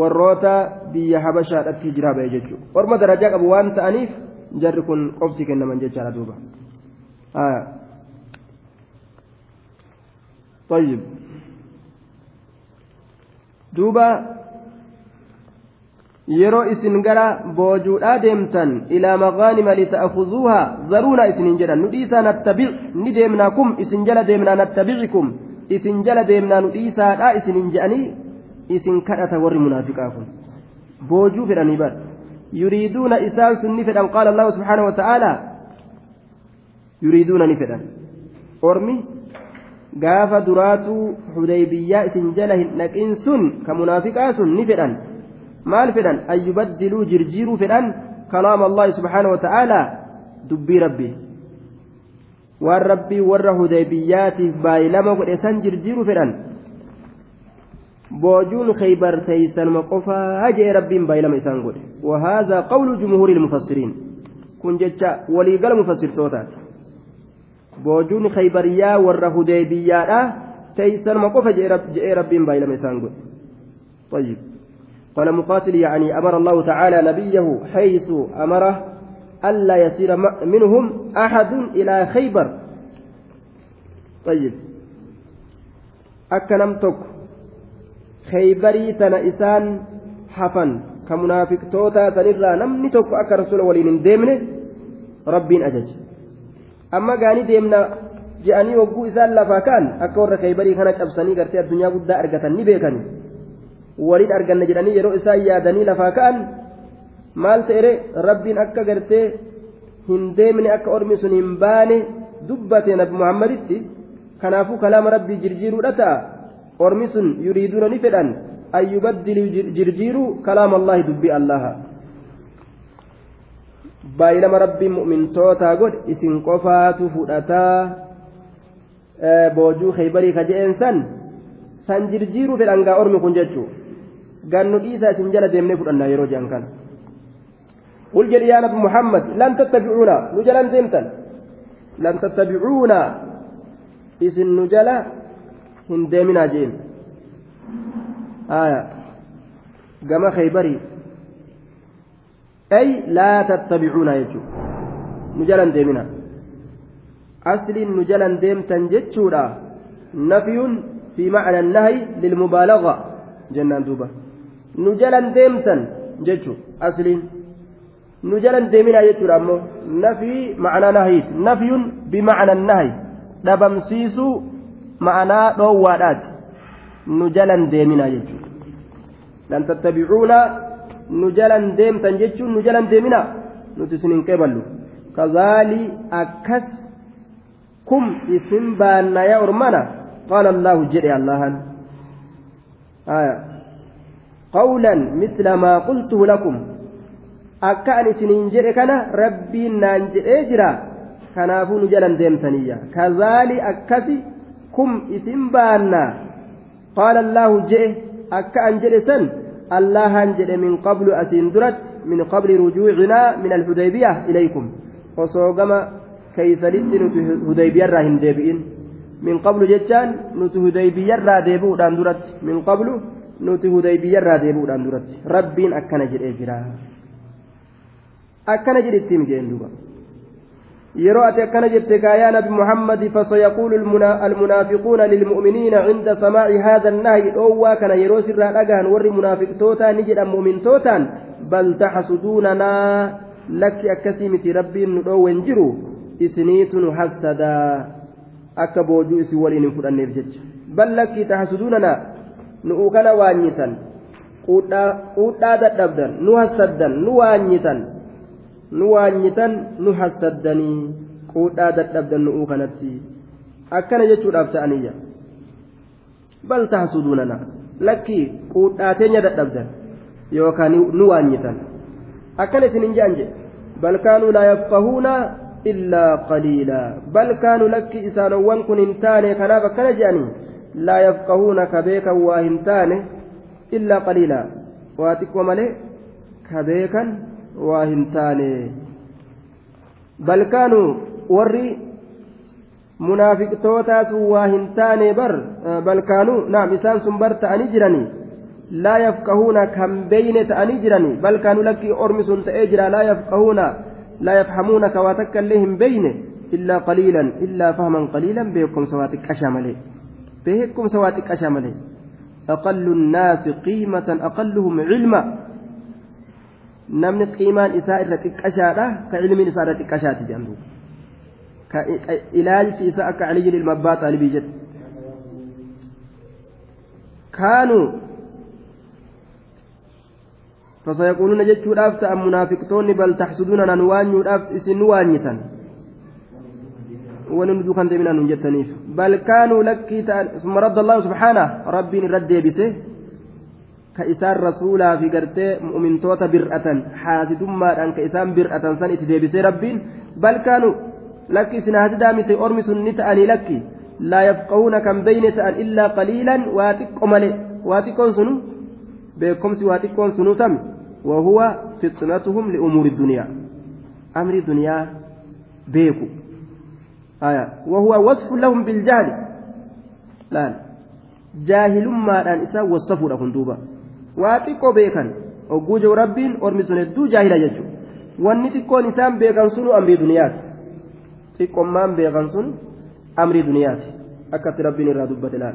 warroota biyya habashaadhatti hijiraa ba'e jechuudha orma darajaa qabu waan ta'aniif jarri kun qofti kennaman jechaadha duuba طيب duuba yeroo isin gara boojuudhaa deemtan ilaa maqaanima lita'akuzuuhaa zaruuna isinin jedhan. Nu dhiisaa nattabic ni deemnaa kum isin jala deemnaa nattabicikum isin jala deemnaa nu dhiisaadha isinin je'anii isin kadhata warri munaafiqaa kun. Boojuu fedhanii bar yuriiduuna isaan sun ni fedhan. Qaala allahu subxaanahu wa ta'aalaa yuriiduuna ni fedhan. Ormi gaafa duraatuu xudeybiyyaa isin jala hin dhaqin sun ka munaafiqaa sun ni fedhan maal fedhan an yubaddiluu jirjiiruu fedhan kalaama allahi subxaanahu wa ta'aalaa dubbii rabbii waan rabbii warra hudaybiyaatiif baay'ilama godhe san jirjiiruu fedhan boojuun khaybar teeysanuma qofaa jee rabbiin baay'ilama isaan godhe wahaadaa qawlu jumhuuri ilmufassiriin kun jecha waliigala mufassirtootaati boojuun khaybariyyaa warra hudaybiyaadha teeysanuma qofa jee rabbiin baay'ilama isaan godhe طيب قال مقاتل يعني أمر الله تعالى نبيه حيث أمره ألا يسير منهم أحد إلى خيبر. طيب. أكنم تك خيبري تنا إسان حفن. كمنافق توتا تنرى نمني تك أكا رسول ولين ديمنه. ربين أجج. أما قاني ديمنا جاءني وقو إسان لفا كان أكا ورى خيبري كانت أبساني قرتي الدنيا قد أرقتني بيكني. Waliin arganna jedhanii yeroo isaan yaadanii lafaa ka'an maal ta'ere rabbiin akka gartee hin deemne akka ormi sun hin baane dubbate nabi muhammaditti kanaafuu kalaama rabbii jirjiiruudha ta'a ormi sun yuriiduuna ni fedhan an yubaddiluu jirjiiruu kalaama allaahi dubbii allaha baay'ilama rabbiin mu'mintootaa godhe isin qofaatu fudhataa boojuu khaybarii ka je'een san san jirjiiruu fedhan gaa ormi kun jechuu dhiisaa isin jala deemnee fudhannaa yeroo je'an kana. قل جل يا نبي محمد لن تتبعونا نجلا زمتا لن تتبعونا إذن نجلا هندمنا جيم آية قام خيبري أي لا تتبعونا يجو نجلا ديمنا أصل نجلا ديمتا جتشورا نفي في معنى النهي للمبالغة جنان دوبا نجلا ديمتا جتشو أصل nu jalan deeminaa jechuudha ammoo nafii ma'anaa nahiit nafyun bimacna nahi dhabamsiisuu ma'anaa dhoowwaadhaati nu jalan deeminaa jechuudha lan tattabicuuna nu jalan deemtan jechuun nu jalan deemina nuti isin hin qeeballu kazaalii akkas kum isin baanna yaa ormana qaala allaahu jedhe allahan isiniin jedhe kana rabbiin naan jedhee jira kanaafuu nu jalan deemtaniyya kazaalii akkasi kum isin baanna qaala allaahu jedhe akka an jedhe san allahan jedhe min qablu asiin duratti min qabli rujuucinaa min alhudaybiya ilaykum osoo gama keeysanitti nuti hudaybiyarraa hin deebi'in min qablu jechaan nuti hudaybiyarraa deebi'uudhaan duratti min qablu nuti hudaybiyarraa deebi'uudhaan duratti rabbiin akkana jedhee jira akkana jedhettiin jeen duuba yeroo ati akkana jette kaayaa nabi muhammadi fasayaquulu almunaafiquuna lilmu'miniina cinda samaaci haada annahyi dhoowwaa kana yeroo sirraa dhagahan warri munaafiqtootaa ni jedhan mu'mintootaan bal taxsuduunanaa lakki akkasii miti rabbiin nu dhoowwen jiru isiniitu nu hassadaa akka boojuu isin waliin hin fudhanneef jecha bal lakki taxsuduunanaa nu'u kana waanyitan quudhaa dadhabdan nu hassaddan nu waanyitan nu waanyitan nu hassaddanii quudhaa dadhabdan nu'uu kanatti akkana jechuudhaaf ta'aniyya bal tahsuduunana lakkii quudhaa teenya dadhabdan yookaan nu waanyitan akkana isin hin je'an jedhe bal kaanuu laa yafqahuuna illaa qaliilaa bal kaanuu lakki isaanowwan kun hin taane kanaaf akkana je'anii taane bal kaanuu warri munaafiqtootaas waa hin taane bar bal kaanuu naam isaan sun bar ta'anii jiranii laa yafqahuuna kan beeyne ta'anii jiranii bal kaanuu lakkii ormi sun ta'ee jira laa yafqahuuna laa yafhamuuna ka waa takka illee hin beeyne illaa qaliilan illaa fahman qaliilan beekumsa waa xiqqashaa malee waa xiqqashaa malee أقل الناس قيمة أقلهم علما xiqqashaati jedhamtu ka ilaalchi isaa akka aliyyil ilma abbaa xaalibii jedhe kaanuu fasayaquuluuna jechuudhaaf ta'an munaafiqtoonni bal taxsuduuna nan waanyuudhaaf isin nu waanyitan wani nu duukan deeminaan nun jettaniif bal kaanuu lakkii ta'an summa radda allahu subhaanah rabbiin irra deebise ka isaan rasuulaa fi gartee mu'mintoota bir'atan haasidummaadhaan ka isaan bir'atan san itti deebisee rabbiin bal kaanu lakki isin haasidaa miti ormi sun ni ta'anii lakki laa yafqahuuna kan beyne ta'an illaa qaliilan waa xiqqo male waa xiqqoon sunu beekomsi waa xiqqoon sunuu آية. وهو وصف لهم بالجهل. لا جاهل ما أن إسا وصفوا لهم دوبا. واتقوا بيكا وقوجوا رب ورمزون الدو جاهل يجو. ونتقوا نسان بيكا سنو أمري دنيات. تقوا مام بيكا سنو أمري دنيات. أكت ربين الرادو بدلان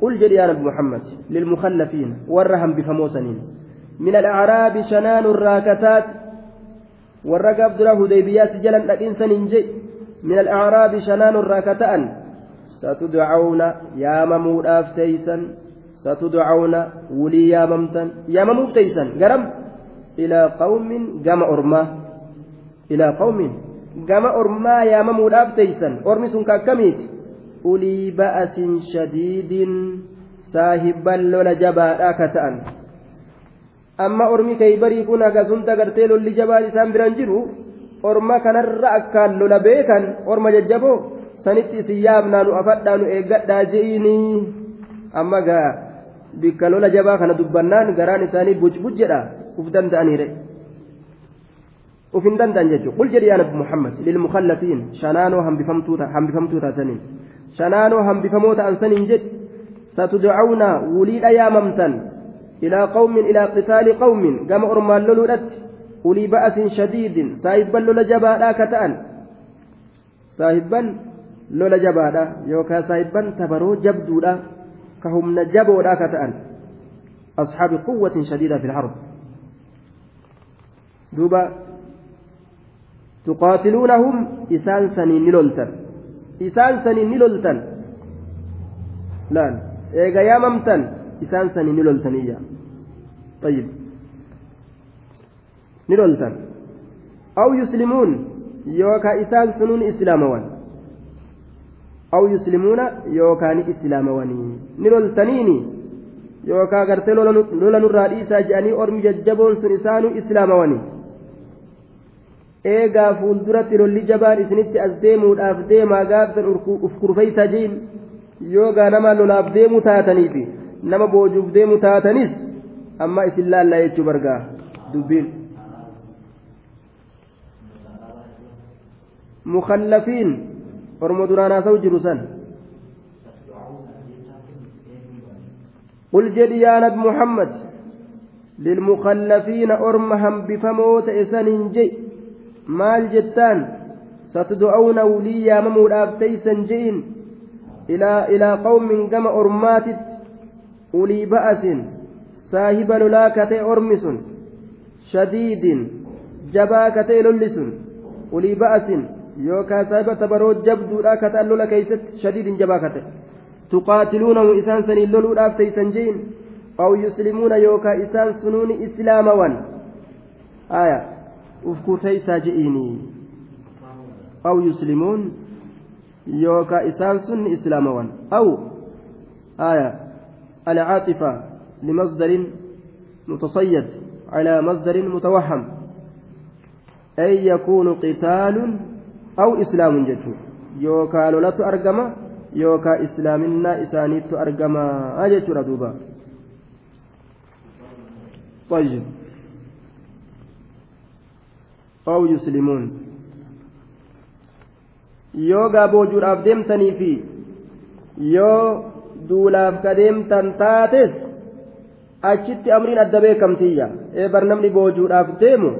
قل جل يا نبي محمد للمخلفين والرهم بفموسنين. من الأعراب شنان الراكتات. والرقب دره ديبيات جلا لكن جي من الأعراب شنان الراكتان. ستدعون يا ممود أفتيسا. ستدعون ولي يا ممتن. يا ممود تيسا. قرم. إلى قوم قام أرما إلى قوم قام أرما يا ممود أفتيسا. أرمي سنكا كميت ulii ba'asin shadiidin saahibban lola jabaadhaa ka ta'an. Amma ormi kaybarii kun akkasumta gartee lolli jabaan isaan biran jiru orma kanarra akkaan lola beekan orma jajjaboo sanitti isin yaamnaa nu afadhaa nu eeggadhaa je'inii amma gaa bikka lola jabaa kana dubbannaan garaan isaanii bucbuc jedha uf danda'aniire uf hin danda'an jechuudha qul jedhi yaa nabi muhammad lilmukallafiin shanaanoo hambifamtuu taasaniin shanaanoo hambifamoo ta'an saniin jedhi satudcawna wuliidha yaamamtan إلى قوم إلى قتال قوم كما أرمان لولت أولي بأس شديد سايبا لولا جبادا كتأن سايبا لولا جبادا يوكا سايبا تبرو جبدودا كهم نجبودا كتأن أصحاب قوة شديدة تقاتلونهم إسان سنين نلولتن إسان سنين نلولتن لا إيغا ياممتن إسان سنين نلولتنية طيب نلولتن أو يسلمون يوكا إسان سنون إسلاموان أو يسلمون يوكا إسلاموان نلولتنيني lola nurraa dhiisaa jedhanii ormi jajjaboon sun isaanuu islaamawanii. Eegaa fuulduratti lolli jabaan isinitti as deemuudhaaf deemaa gaafsan uf kurfeeysa jiin yoogaa nama lolaaf deemu taataniifi nama boojuuf deemu taatanis amma isin laallaa jechuu bargaa dubbiin mukallafiin ormo duraanaa ta'u jiru san قل جد يا نبي محمد للمخلفين أرمهم بفموت إسان جي maal jettaan satud'awna wulii yaamamuudhaaf teeysan je'in ilaa qawmin gama ormaatitti ulii ba'asin saahiba lolaa katee ormi sun shadiidin jabaa katee lolli sun ulii ba'asin yookaan saahiba tabaroo jabduudhaa kataan lola keeysatti shadiidin jabaa kate tuqaatiluunahu isaan saniin loluudhaaf teeysan je'in aw yuslimuuna yookaan isaan sunuuni islaamawan aayaa je'iini aw yuslimuun yookaa isaan sun ni islaamawan. Aw aya alcaaطifa limasdarin متصيد على مصدر متوهم أي يكون قتال أو إسلام جدو يوكا لولت أرقما يوكا إسلامنا إسانيت أرقما أجت ردوبا طيب aw yuslimuun yoo gaaboojuudhaaf deemtanii fi yoo duulaaf ka deemtan taates achitti amriin adda beekamtiyya. Ee bar namni boojuudhaaf deemu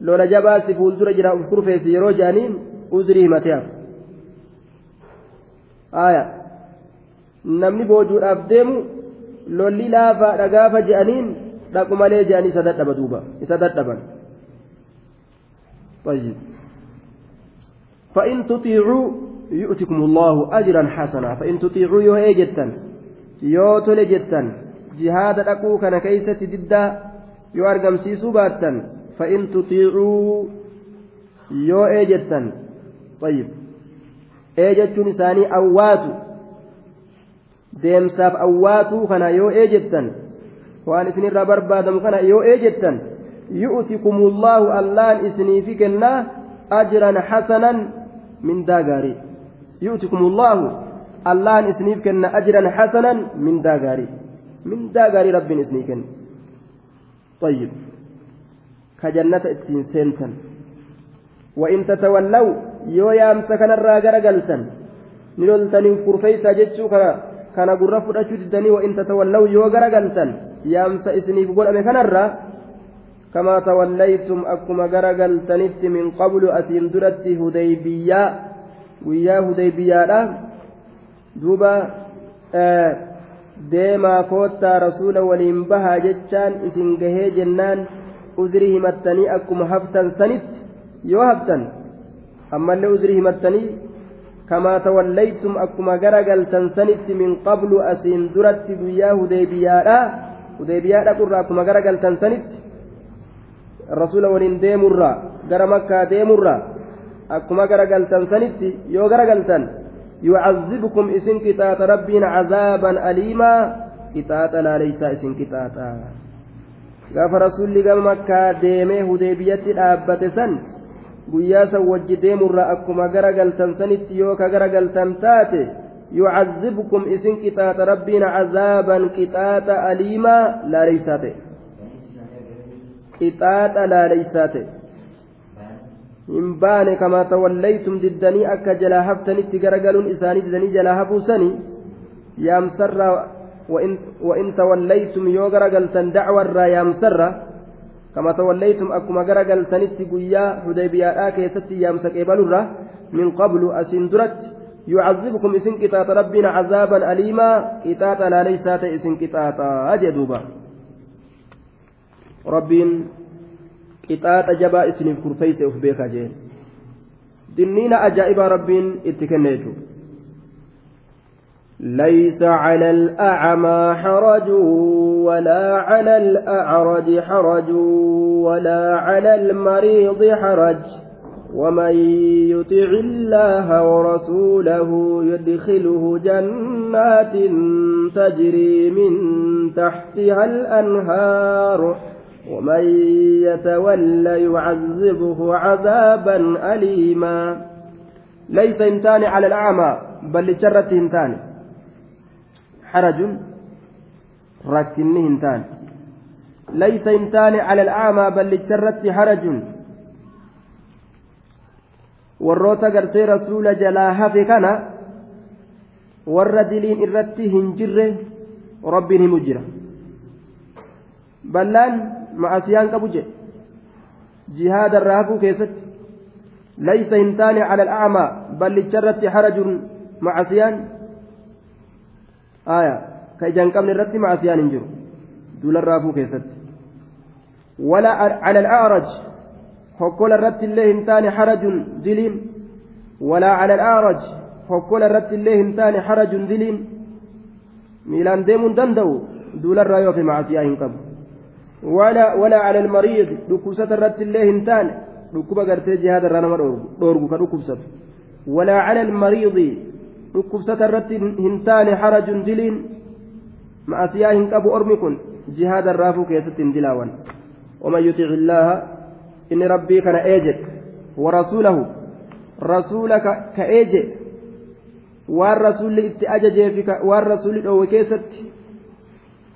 lola jabaa si fuuldura jira uf kurfeessi yeroo jedhaniin uzrii himateef. Aya namni boojuudhaaf deemu lolli laafaadha gaafa jedhaniin dhaqu malee jedhanii isa dadhaba duuba isa dadhaban. طيب. فإن تطيعوا يؤتكم الله أجرا حسنا. فإن تطيعوا يو جتا يو تولي جتا جهاد أكو كان كيسة ددا يو أرقم سيسو فإن تطيعوا يو جتا طيب. eejachuun isaanii awwaatu deemsaaf awwaatuu kana yoo eejettan waan isinirraa barbaadamu kana yoo eejettan يؤتكم الله اللان إسني في كنا أجرا حسنا من داغاري يؤتكم الله اللان إسني في كنا أجرا حسنا من داغاري من داغاري رب إسني كن طيب كجنة التنسنتا وإن تتولوا yoo yaamsa kanarraa garagaltan ni loltaniin kurfeeysaa jechuu kana kana gurra fudhachuu diddanii wa in tatawallaw yoo garagaltan yaamsa isiniif godhame kanarraa كما توليتم أكما غرقل تنت من قبل أتيم درت هديبية ويا هديبية لا دوبا آه deemaa koottaa rasuula waliin bahaa jechaan isin gahee jennaan uzrii himattanii akkuma haftan sanitti yoo haftan ammallee uzrii himattanii kamaa tawallaytum akkuma garagaltan sanitti min qablu asiin duratti guyyaa hudeebiyaadha hudeebiyaa dhaqurraa akkuma garagaltan sanitti rasuula waliin deemurraa gara makkaa deemurraa akkuma garagaltan sanitti yoo garagaltan yucazibkum isin qixaaxa rabbiin cazaaban aliimaa qixaaxa laaleysaa isin qixaaxa gaafa rasuulli gama makkaa deemee hudeebiyyatti dhaabbate san guyyaa san wajji deemurraa akkuma garagaltan sanitti yoo ka garagaltan taate yucazibkum isin qixaaxa rabbiin cazaaban qixaaxa aliimaa laaleysaa ta'e qixaaxa laaleysaa ta'e hin baane kamaa tawallaytum diddanii akka jalaa haftanitti garagaluun isaanii didanii jalaa hafuu sani yaamsarraa وإن, توليتم يوغر قلتن دعوة الرايام سرة كما توليتم أكما غرقل تنتي قيا حديبيا آكي ستي يام سكيبال من قبل أسندرت يعذبكم إسن كتات ربنا عذابا أليما كتات لا ليسات إسن كتات أجدوبا ربين كتات جبا إسن كرفيس أفبيك جين دنين أجائب ربين اتكنيتو ليس على الأعمى حرج ولا على الأعرج حرج ولا على المريض حرج ومن يطع الله ورسوله يدخله جنات تجري من تحتها الأنهار ومن يتولى يعذبه عذابا أليما. ليس انتان على الأعمى بل لشرة انتان حرج ركنه انتان ليس انتان على الأعمى بل للشرة حرج. rasuula jalaa hafe kana warra diliin irratti hin jirre rabbiin himu jira ballaan hin taane cala al'acmaa ballicha irratti harajun ma'asiyaan aya ka ijaan qabne irratti maasiyaan hin jiru duularraa fuu keessatti wala cala al'aaraj hokkola irratti illee hin taane harajun diliin walaa cala al'aaraj hokkola irratti illee hin taane harajun diliin miilaan deemuun danda'u duularraa yoo fi maasiyaa hin qabu illee hin taane dhukkuba gartee jihaada irraa nama dhoorgu ka dhukkubsatu walaa cala almariidi dhukkubsata irratti hin taane harajun diliin ma'asiyaa hin qabu ormi kun jihaada raafuu keessatti hin dilaawan ومن يطع الله إن ربي كان أجد ورسوله رسولك كأجد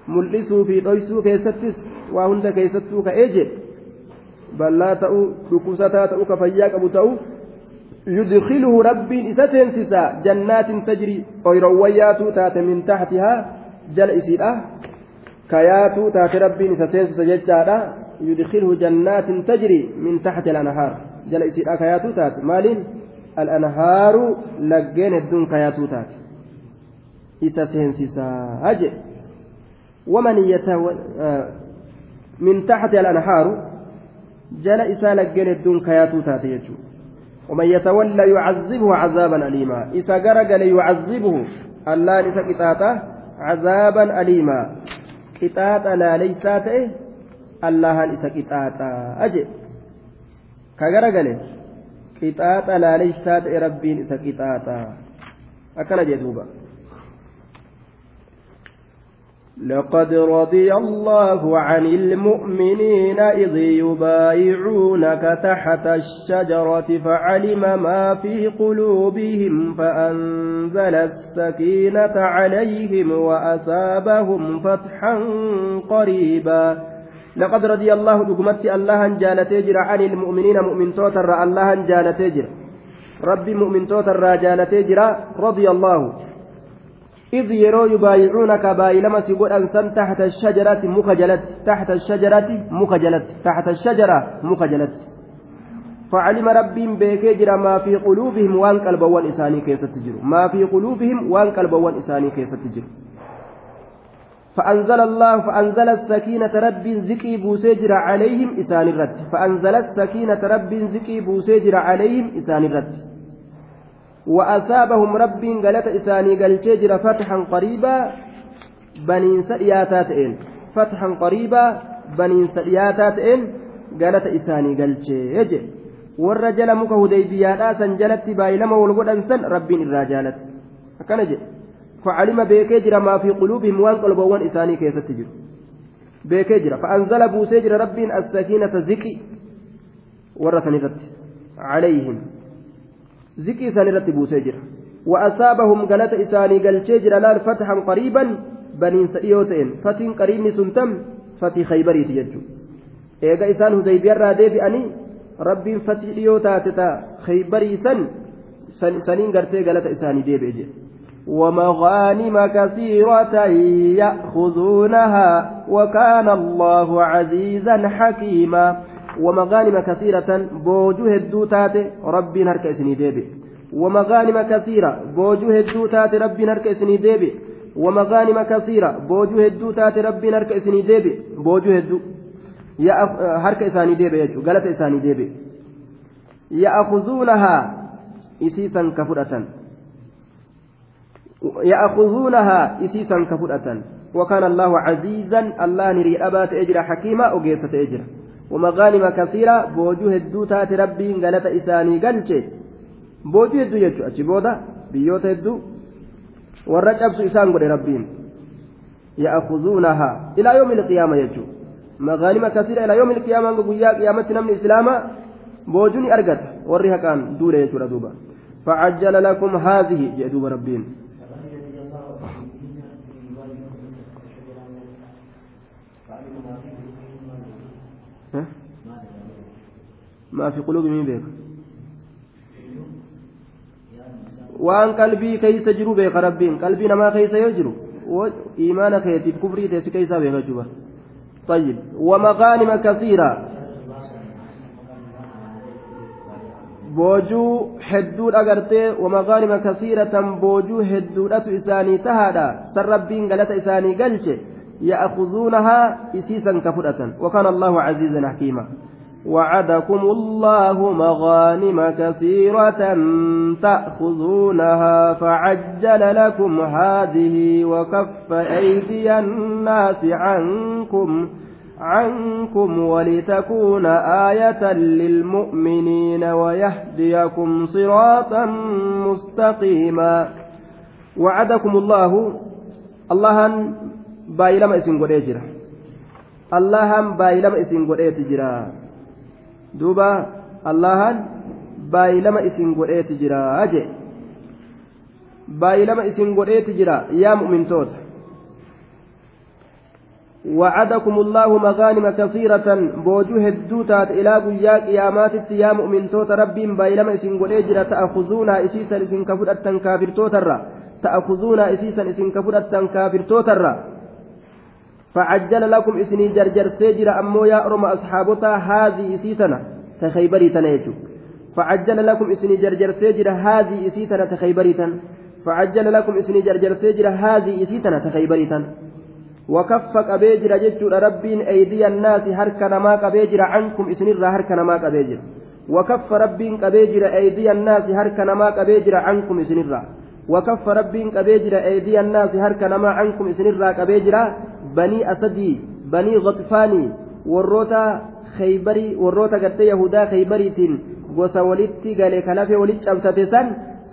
والرسول اتأجج فيك والرسول أو كيست ملئسوا في قيسوا كيستس وهند كيستوا كأجد بل لا تأو دكوستا تأو كفياك أبو تأو يدخله ربي إساتنسسا جنات تجري أيرويات تات من تحتها جل إسيرة كياتو تات ربي إساتنسسا ججارة يدخله جنات تجري من تحت الأنهار جل إسيرة كياتو تات مالين الأنهار لجين الدون كياتو تات إساتنسسا أجل ومن يتو آه من تحت الأنهار جل إسا لجين الدون كياتو تات يجو. ومن يتولى يعذبه عذابا أليما. إذا قرقل يعذبه الله إذا قطاطة عذابا أليما. قطاطة لا ليسات الله إذا قطاطة أجي. كقرقل قطاطة لا ليسات ربين إذا قطاطة أكن جدوبا لقد رضي الله عن المؤمنين إذ يبايعونك تحت الشجرة فعلم ما في قلوبهم فأنزل السكينة عليهم وأثابهم فتحا قريبا. لقد رضي الله دقمت الله جال تجر عن المؤمنين مؤمن توتر الله جال تجر ربي مؤمن توتر جال تجر رضي الله. إذ يروا يبايعونك بايلما سيقول أنسان تحت الشجرة مخجلت تحت الشجرة مخجلت تحت الشجرة مخجلت. فعلم ربهم بيكجر ما في قلوبهم وان قلبوان إساني كيست تجر ما في قلوبهم وان قلبوان إساني كيست تجر فأنزل الله فأنزل السكينة رب زكي بوسجر عليهم إسان الرد فأنزل السكينة رب زكي بوسجر عليهم إسان الرد وأثابهم رب قالت إساني قال جرى فتحا قريبا بنين سرياتات إن فتحا قريبا بنين سرياتات إن قالت إساني قال جي والرجل مك هديبيا سنجلت بايلما والغدن سن رب الرجالت كان جي فعلم بيكجر ما في قلوبهم وان قلبوان إساني كيف تجر بيكجر فأنزل بوسجر رب السكينة زكي ورثني عليهم. Zikii isaan irratti وأصابهم قالت إساني قال جيجر لال فتحا قريبا بنين سئيوتين فتين قريبني سنتم فتي خيبري تججو إيغا إسان هزيبير رادي بأني ربي فتي ليوتا تتا خيبري سن سنين قرتي قالت إساني دي بيجي. ومغانم كثيرة يأخذونها وكان الله عزيزا حكيما. ومغانم كثيرة بوجه الدوتات ربي نرك اسني ديبي. ومغانم كثيرة بوجه الدوتات ربي نرك اسني ديبي. ومغانم كثيرة بوجه الدوتات ربي نرك اسني ديبي. بوجه الدو يا هرك إساني ديبي يجو غلط إساني ديبي. يأخذونها إسيسا كفرة يأخذونها إسيسا كفرة وكان الله عزيزا الله نري أبات أجر حكيما أجيسة أجر. ومغانم كثيرة بوجوه الدوتات ربي غلط إساني قلت بوجوه الدو يجو أجبودا بيوت الدو والرجب إسان قل ربين يأخذونها إلى يوم القيامة يجو مغانم كثيرة إلى يوم القيامة قيامة نمن إسلاما boojuni argata warri haqaan duule jechuudha duuba facajjala lakum haadhihi jee duuba rabbiin في قلوب من بيك؟ وان قلبي كيس جرو بيك ربين. قلبي نما كيس يجرو. وإيمان كيس كفري تيس كيس بيك جوا طيب. ومغانم كثيرة. بوجو حدود أغرتي. ومغانم كثيرة. بوجو حدود أتو إساني تهدا سربين غلطة إساني قلش يأخذونها إسيسا كفرة وكان الله عزيزا حكيما. وعدكم الله مغانم كثيرة تأخذونها فعجل لكم هذه وكف أيدي الناس عنكم عنكم ولتكون آية للمؤمنين ويهديكم صراطا مستقيما. وعدكم الله الله بايلما اسم قديجرا الله بايلما اسم قديجرا دوبا الله بايلما اسم قديجرا أجي بايلما اسم قديجرا يا مؤمن توت وعدكم الله مغانم كثيرة بوجوه الدوتات إلى قياك قيامات يا مؤمن توت رب بايلما إسن قل تأخذون إسيسا إسن كفرة كافر توترا تأخذون إسيسا إسن كفرة كافر توترا فعجل لكم إسني جرجر سيجر أمو يا أرم أصحابتا هذه إسيسنا تخيبري تنيجو فعجل لكم إسني جرجر سيجر هذه إسيسنا تخيبري فعجل لكم إسني جرجر سيجر هذه إسيسنا تخيبري تن. وكف قبيجر جتشود ربين أيدي الناس هرك ما قبيجر عنكم إسنر هرك ما قبيجر وكف ربين قبيجر أيدي الناس هرك ما قبيجر عنكم إسنر وكف ربين قبيجر أيدي الناس هرك ما عنكم إسنر قبيجر بني أسدي بني غطفاني وروتا خيبري وروتا قد يهودا خيبريتين gosa walitti gale kalafe walitti cabsate san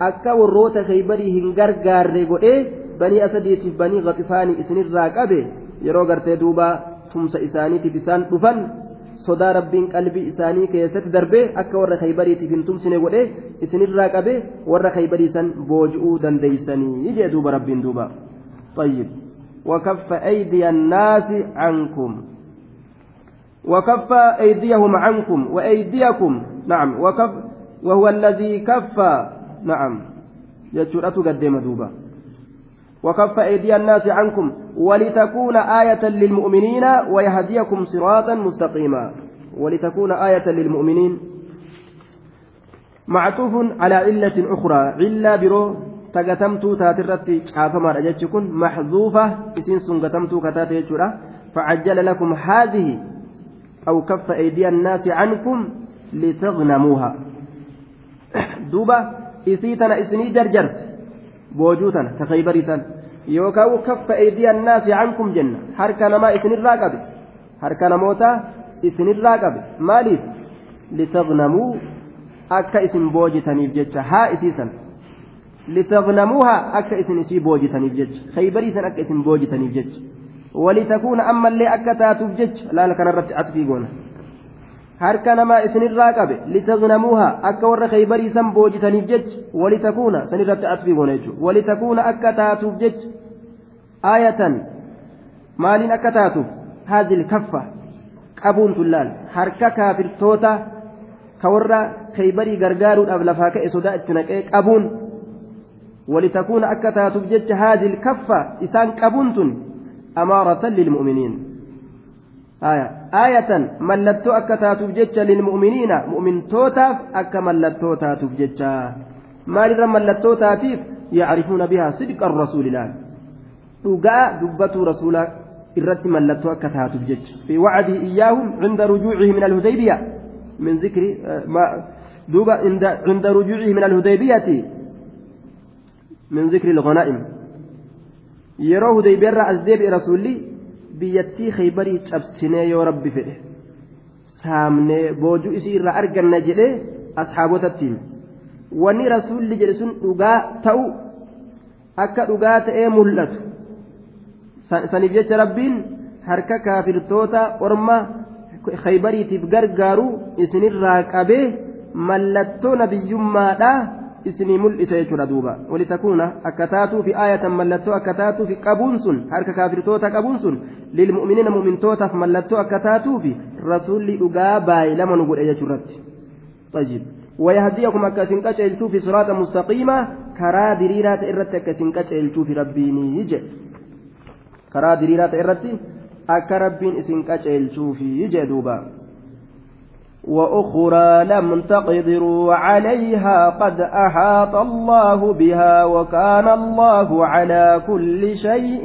akka warroota khaybarii hin gargaarre godhee banii asadiitiif banii gaxifaanii isinirraa qabe yeroo gartee duuba tumsa isaaniitiif isaan dhufan sodaa rabbiin qalbii isaanii keessatti darbee akka warra kaybariitiif hin tumsine godhe isinirraa qabe warra kaybariisan booji'uu dandeeysanii jee duuba rabbiin duuba طيب وكف أيدي الناس عنكم. وكف أيديهم عنكم وأيديكم. نعم وكف وهو الذي كف. نعم. يجرأت قدم دوبا. وكف أيدي الناس عنكم ولتكون آية للمؤمنين ويهديكم صراطا مستقيما. ولتكون آية للمؤمنين. معطوف على علة أخرى. علة برو. تقتمت تاترت عافما رجتكن محذوفة إسين سنقتمت كتات فعجل لكم هذه أو كف أيدي الناس عنكم لتغنموها دوبا إسيتنا إسني جرجرس boojuutan ta kaybariitan yookaan kaffa eediyan naasi cankum jenna harka namaa isinirraa qabe harka namoota isinirraa qabe maaliif litaghnamuu akka isin boojitaniif jecha haa isiisan litagnamuuha akka isin isii boojitaniif jecha kaybariisan akka isin boojitaniif jecha walitakuuna ammallee akka taatuuf jecha laala kanarratti atfii goona harka namaa isinirraa qabe litagnamuuha akka warra khaybarii san boojitaniif jecha walitakuuna sanirratti atfii goona jechuudha walitakuuna akka taatuuf jecha aayatan maaliin akka taatuuf haadhil kaffa qabuun tullaal harka kaafirtoota ka warra khaybarii gargaaruudhaaf lafaa ka'e sodaa itti naqee qabuun ولتكون أكتها تبجج هذه الكفة إسان كبنت أمارة للمؤمنين آية آية ملتو أكتها تبجج للمؤمنين مؤمن توتاف أك ملتو تبجج مال ملتو تاتيف يعرفون بها صدق الرسول الآن dhugaa dubbatu rasuula irratti mallattoo akka taatuuf jecha fi wacdii iyyaahum cinda rujuucihi min alhudaybiya min zikri duuba cinda rujuucihi min alhudaybiyati min zikri ilghanaa'im yeroo hudaybiyaarraa as deebi'e rasuulli biyyattii khaybarii cabsinee yoo rabbi fedhe saamnee boojuu isii irraa arganna jedhee asxaabotattiin wanni rasuulli jedhe sun dhugaa ta'u akka dhugaa ta'ee mul'atu saniif jecha rabbiin harka kaafirtoota orma khaybariitiif gargaaru isinirraa qabee mallattoo nabiyyummaadhaa isinii mul'isa jechuudha duuba walitakuuna akka taatuu fi aayatan mallattoo akka taatuu fi qabuun sun harka kaafirtoota qabuun sun lilmu'miniina mu'mintootaaf mallattoo akka taatuu fi rasuulli dhugaa baay'ee lama nu godhe jechuurratti طيب ويهديكم أكاسين كاتشيلتو في صراط مستقيما كرا دريرات إرت أكاسين كاتشيلتو في ربيني يجي karaa diriiraa ta'e irratti akka rabbiin isin qaceelchuufi jee duuba وأخرى لم تقدروا عليها قد أحاط الله بها وكان الله على كل شيء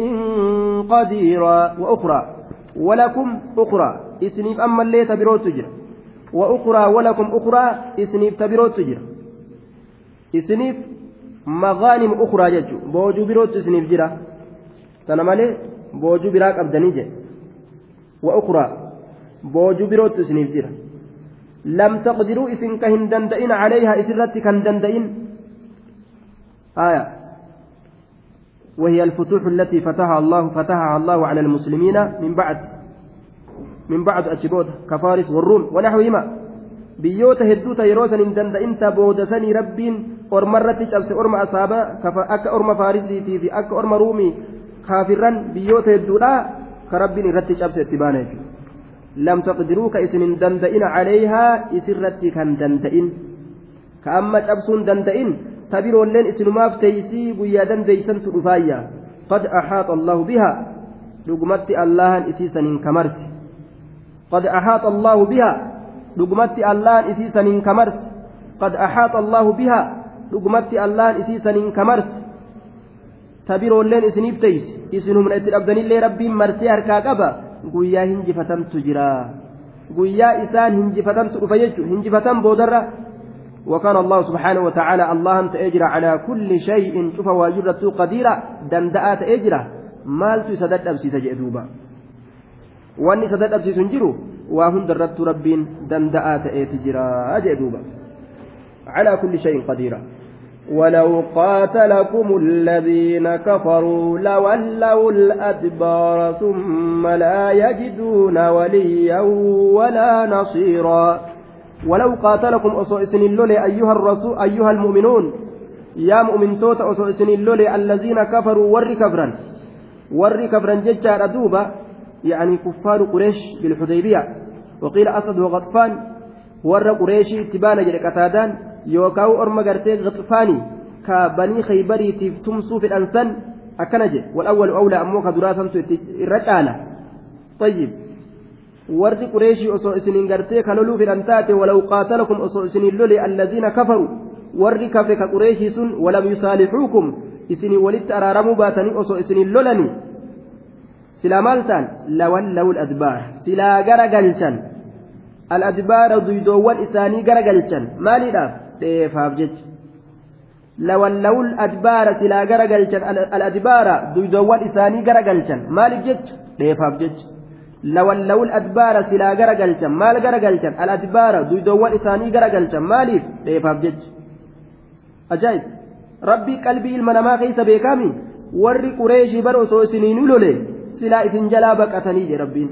قديرا وأخرى ولكم أخرى إسنيف أما اللي تبرو تجر وأخرى ولكم أخرى إسنيف تبرو تجر إسنيف مغانم أخرى جج بوجو بروت إسنيف جرا تنمالي boojuu biraa qabdanii jedhe wa'ukuraa boojuu birootti isiniif taqdiruu isin ka hin danda'in calayhaa isirratti kan danda'in آية وهي الفتوح التي فتحها الله فتحها الله على المسلمين من بعد من بعد أشبود كفارس والروم ونحوهما yeroo san hin danda'inta boodasanii rabbiin ormarratti cabse orma asaaba akka orma faarisiitii fi akka orma ruumii kaafirran biyyoota hedduudha ka rabbiin irratti cabse itti baana jechuudha ka isin hin danda'in caleeyhaa isirratti kan danda'in ka amma cabsuun danda'in tabiroolleen isinumaaf teeysii guyyaa dandeeysantu dhufaayya qad axaaxa allahu biha dhugumatti allahan isiisaniin kamarsi qad axaaxa allahu biha dhugumatti allahan isiisaniin kamarsi qad axaaxa allahu biha dhugumatti allahan isiisaniin kamarsi tabiroolleen isiniif teeysi isin humna itti dhabdanillee rabbiin marsee harkaa qaba guyyaa hinjifatantu jira. Guyyaa isaan hinjifatantu dhufa jechuun hinjifatan boodarra. وكان الله سبحانه وتعالى الله تأجر على كل شيء شوف واجرة قديرة دندأت أجرة مالت سدد أبسي تجئذوبا واني سدد أبسي سنجرو وهن درت ربين أتجرا أجئذوبا على كل شيء قديرة ولو قاتلكم الذين كفروا لولوا الأدبار ثم لا يجدون وليا ولا نصيرا. ولو قاتلكم أصوئسن اللولي أيها الرسول أيها المؤمنون. يا مؤمن توت أصوئسن اللولي الذين كفروا ور كفرا. ور كفرا ججار أدوبا يعني كفار قريش بالحديبية. وقيل أسد وغطفان. ور قريش تبان جل قتادان yookaan orma gartee gaxfaanii ka banii khaybariitiif tumsuu fedhan san akkana jedhe walawwalu awlaa ammoo ka duraa santu irra caala tayyib warri qureeshii osoo isiniin gartee ka loluu fedhan taate walaw qaatalakum osoo isiniin lole allaziina kafaru warri kafre ka qureeshii sun walam yusaalixuukum isinii walitti araaramuu baatanii osoo isiniin lolanii silaa maal ta'an lawallawu adbaar silaa gara galchan al adbaara duydoowwan isaanii gara galchan maaliidhaaf dheefaaf jecha lawallawul adbaara silaa gara galchan al-adbaara duydoowwan isaanii gara galchan maaliif jecha dheefaaf jecha lawallawul adbaara silaa gara galchan maal gara galchan al-adbaara duydoowwan isaanii gara galchan maaliif dheefaaf jecha ajaa'ib rabbii qalbii ilma namaa keessa beekami warri qureeshii bar osoo isiniin lole silaa isin jalaa baqatanii je rabbiin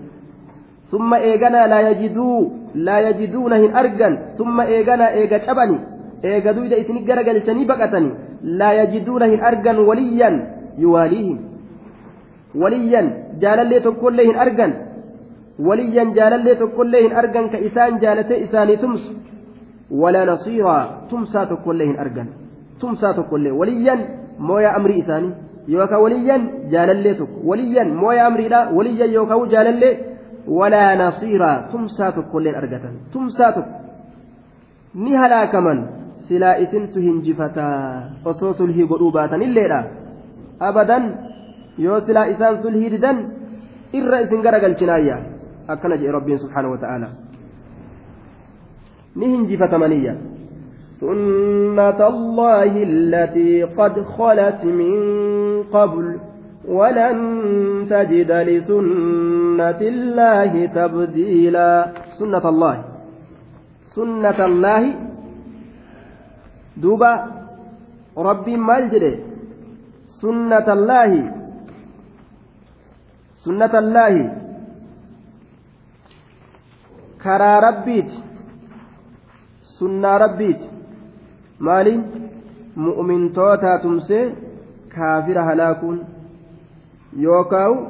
ثم إيغانا لا يجدوا لا يجدون هن أرجن ثم إيغانا إيغا شبني إيغا دويدا إسني غرغلتني بقتني لا يجدون هن أرجن وليا يواليهم وليا جالالي تقول لهن أرجن وليا جالالي تقول لهن أرجن كإسان جالتي إساني تمس ولا نصيرا تمسا تقول لهن أرجن تمسا تقول له وليا mooyaa amrii isaanii yookaan waliyyan jaalallee tokko waliyyan mooyaa amriidha waliyyan yookaan jaalallee walaa nasiiraa tumsaa tokkollee argatan tumsaa tokko ni halaakaman silaa isintu hinjifataa osoo sulhii godhuu baatanilleedha abadan yoo silaa isaan sulhii didan irra isin garagalchinaayya akkana jedhe rabbiin subhaanahu wa ta'aala ni hinjifatamaniyya سنة الله التي قد خلت من قبل ولن تجد لسنة الله تبديلا سنة الله سنة الله duuba rabbiin maal jedhe? Sunnatallaahi sunnatallaahi karaa rabbiiti sunnaa rabbiiti maaliin? Mu'mintootaa tumsee kaafira halaakuun. Yookaan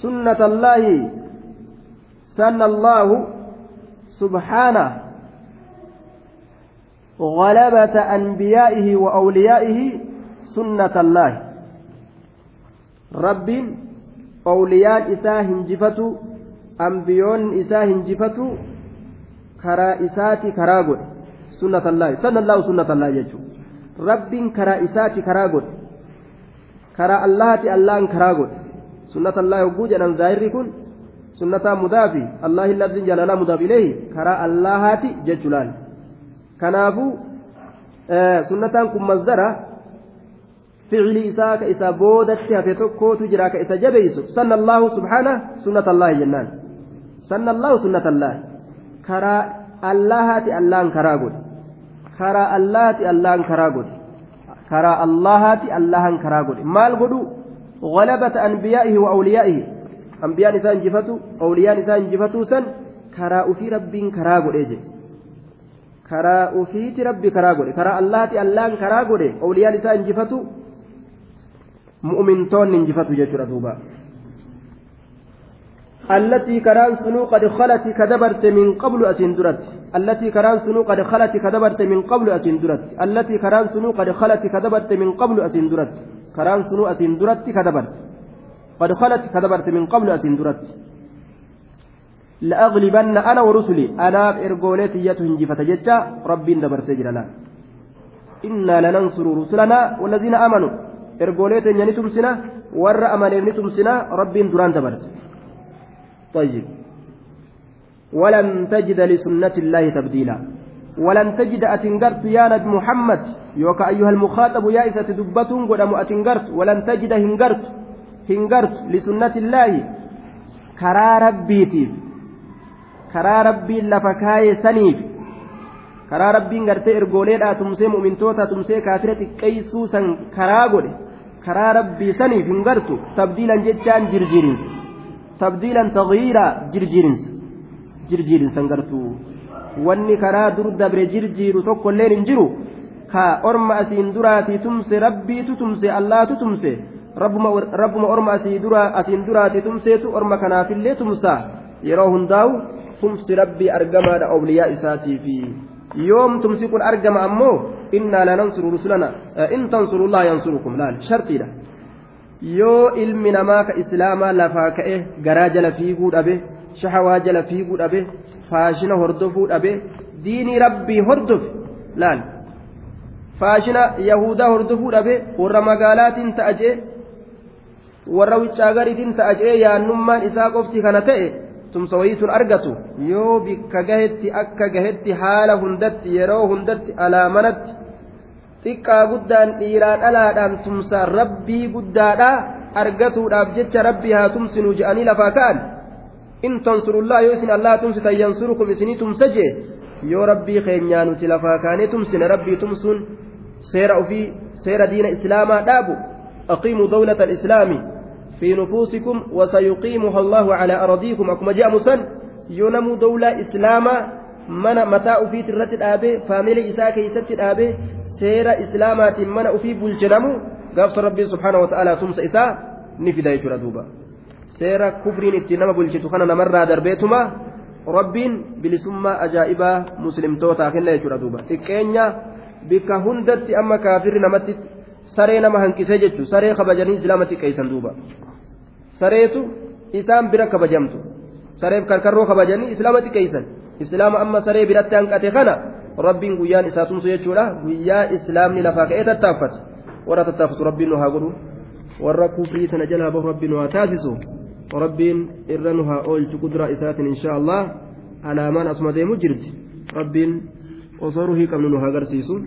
sunnatallaahi sanna allaahu subhaanaa غلبة أنبيائه وأوليائه سنة الله رب أولياء إساه هنجفتو أنبيون إساه هنجفتو كرا إساتي كراغد allaahu sunnata allaahi jechuudha rabbiin karaa isaati karaa godhe karaa allahaati allahan karaa godhe sunnata allaahi hogguu jedhan zaahirri kun sunnataa mudaafi allahi labsiin jaalalaa mudaaf ileehi karaa allahaati jechuudhaan kanaafuu sunnataan kun masdara ficilii isaa ka isa boodatti hafe tokkootu jira ka isa jabeeysu sanna allaahu subhaana sunnata allaahi jennaan sanna allaahu sunnata allaahi karaa allahaati allahan karaa godhe karaa allahaati allahan karaa godhe karaa allahaati allahan karaa godhe maal godhu غلبة أنبيائه وأوليائه أنبياء إسان جفتوا أولياء إسان جفتوا سن كرا أفي رب كرا قد كرا أفيت ربي كرا قد كرا الله الله كرا قد أولياء إسان جفتوا مؤمن تون جفتوا جتر دوبا التي كران سنو قد خلت كدبرت من قبل أتندرت التي كران سنو قد خلت كدبرت من قبل أتندرت التي كران سنو قد خلت كدبرت من قبل أتندرت كران سنو أتندرت كدبرت قد خلت كدبرت من قبل أتندرت لأغلبن أنا ورسلي. أنا إرجوليتي يتهنجفة جتا ربي دبر سجلنا إنا لننصر رسلنا والذين آمنوا. إرجوليتي ينتمسنا ور أمن ينتمسنا ربي دران دبرت طيب. ولن تجد لسنة الله تبديلا. ولن تجد أتنقرت يا نبي محمد. يوكا أيها المخاطب يا إذا تدبتون قدام أتنقرت ولن تجد هنقرت هنقرت لسنة الله. كرا ربيتي karaa rabbiin lafa kaayee saniif karaa rabbiin gartee ergooleedhaa tumsee mu'mintoota tumsee kaatira xiqqeessuu san karaa godhe karaa rabbii saniif hin gartu tabdiilan jechaan jirjiirinsa tabdiilan tagyiiraa jirjiirinsa jirjiirinsan gartu. Wanni karaa dur dabre jirjiiru tokkollee hin jiru. Ka orma asiin duraatii tumse rabbiitu tumse allaatu tumse rabbuma orma asii asiin duraatii tumseetu orma kanaafillee tumsa. Yeroo hundaa'u tumsi rabbii argamaadha obliyaa isaatiifi yoom tumsi kun argama ammoo innaa lanansuru rusulana in tansurullaha yansurukum laal shartiidha. Yoo ilmi namaa ka islaamaa lafaa ka'e garaa jala fiiguu dhabe shahawaa jala fiiguu dhabe faashina hordofuu dhabe diinii rabbii hordofe laal. Faashina yahudaa hordofuu dhabe warra magaalaatiin ta'a jee warra wicaagariitiin ta'a jee yaannummaan isaa qofti kana ta'e tumsa wayiituun argatu yoo bikka gahetti akka gahetti haala hundatti yeroo hundatti alaamanatti xiqqaa guddaan dhiiraa dhalaadhaan tumsa rabbii guddaadha argatuudhaaf jecha rabbii haa tumsinu je'anii lafaa ka'an in tansurullaa yoo isin allaa tumsitan yansurukum isinii tumsa jee yoo rabbii keenyaa nuti lafaa kaanee tumsine rabbii tumsuun seera ofii seera diina islaamaa dhaabu aqiimuu dawlata alislaami في نفوسكم وسيقيمها الله على أراضيكم أكما جاء مسن ينمو دولة إسلاما من متاع في ترة الآبي فاميلي إساء كيست الآبي islaamaatiin mana ufii bulchinamu gaafsa rabbiin subhaana wata'aalaa tumsa isaa ni fida jechuudha duuba seera kufriin ittiin nama bulchitu kana namarraa darbeetuma rabbiin bilisummaa ajaa'ibaa muslimtootaa kenna jechuudha duuba xiqqeenya bikka hundatti amma kaafirri namatti saree nama hanqisee jechuun saree kabajanii islaama xiqqeessan duuba sareetu isaan bira kabajamtu sareef karkarroo kabajanii islaama xiqqeessan islaama amma saree biratti hanqate kana rabbiin guyyaan isaa tumsu jechuudha guyyaa islaamni lafaa ka'ee tattaaffate warra tattaaffatu rabbiin nu haa godhu warra kufrii tana jalaa bahu rabbiin nu haa taasisu rabbiin irra nu haa oolchu kuduraa isaatiin inshaa allah alaamaan asuma deemu jirti rabbiin osoo ruhii qabnu nu haa agarsiisu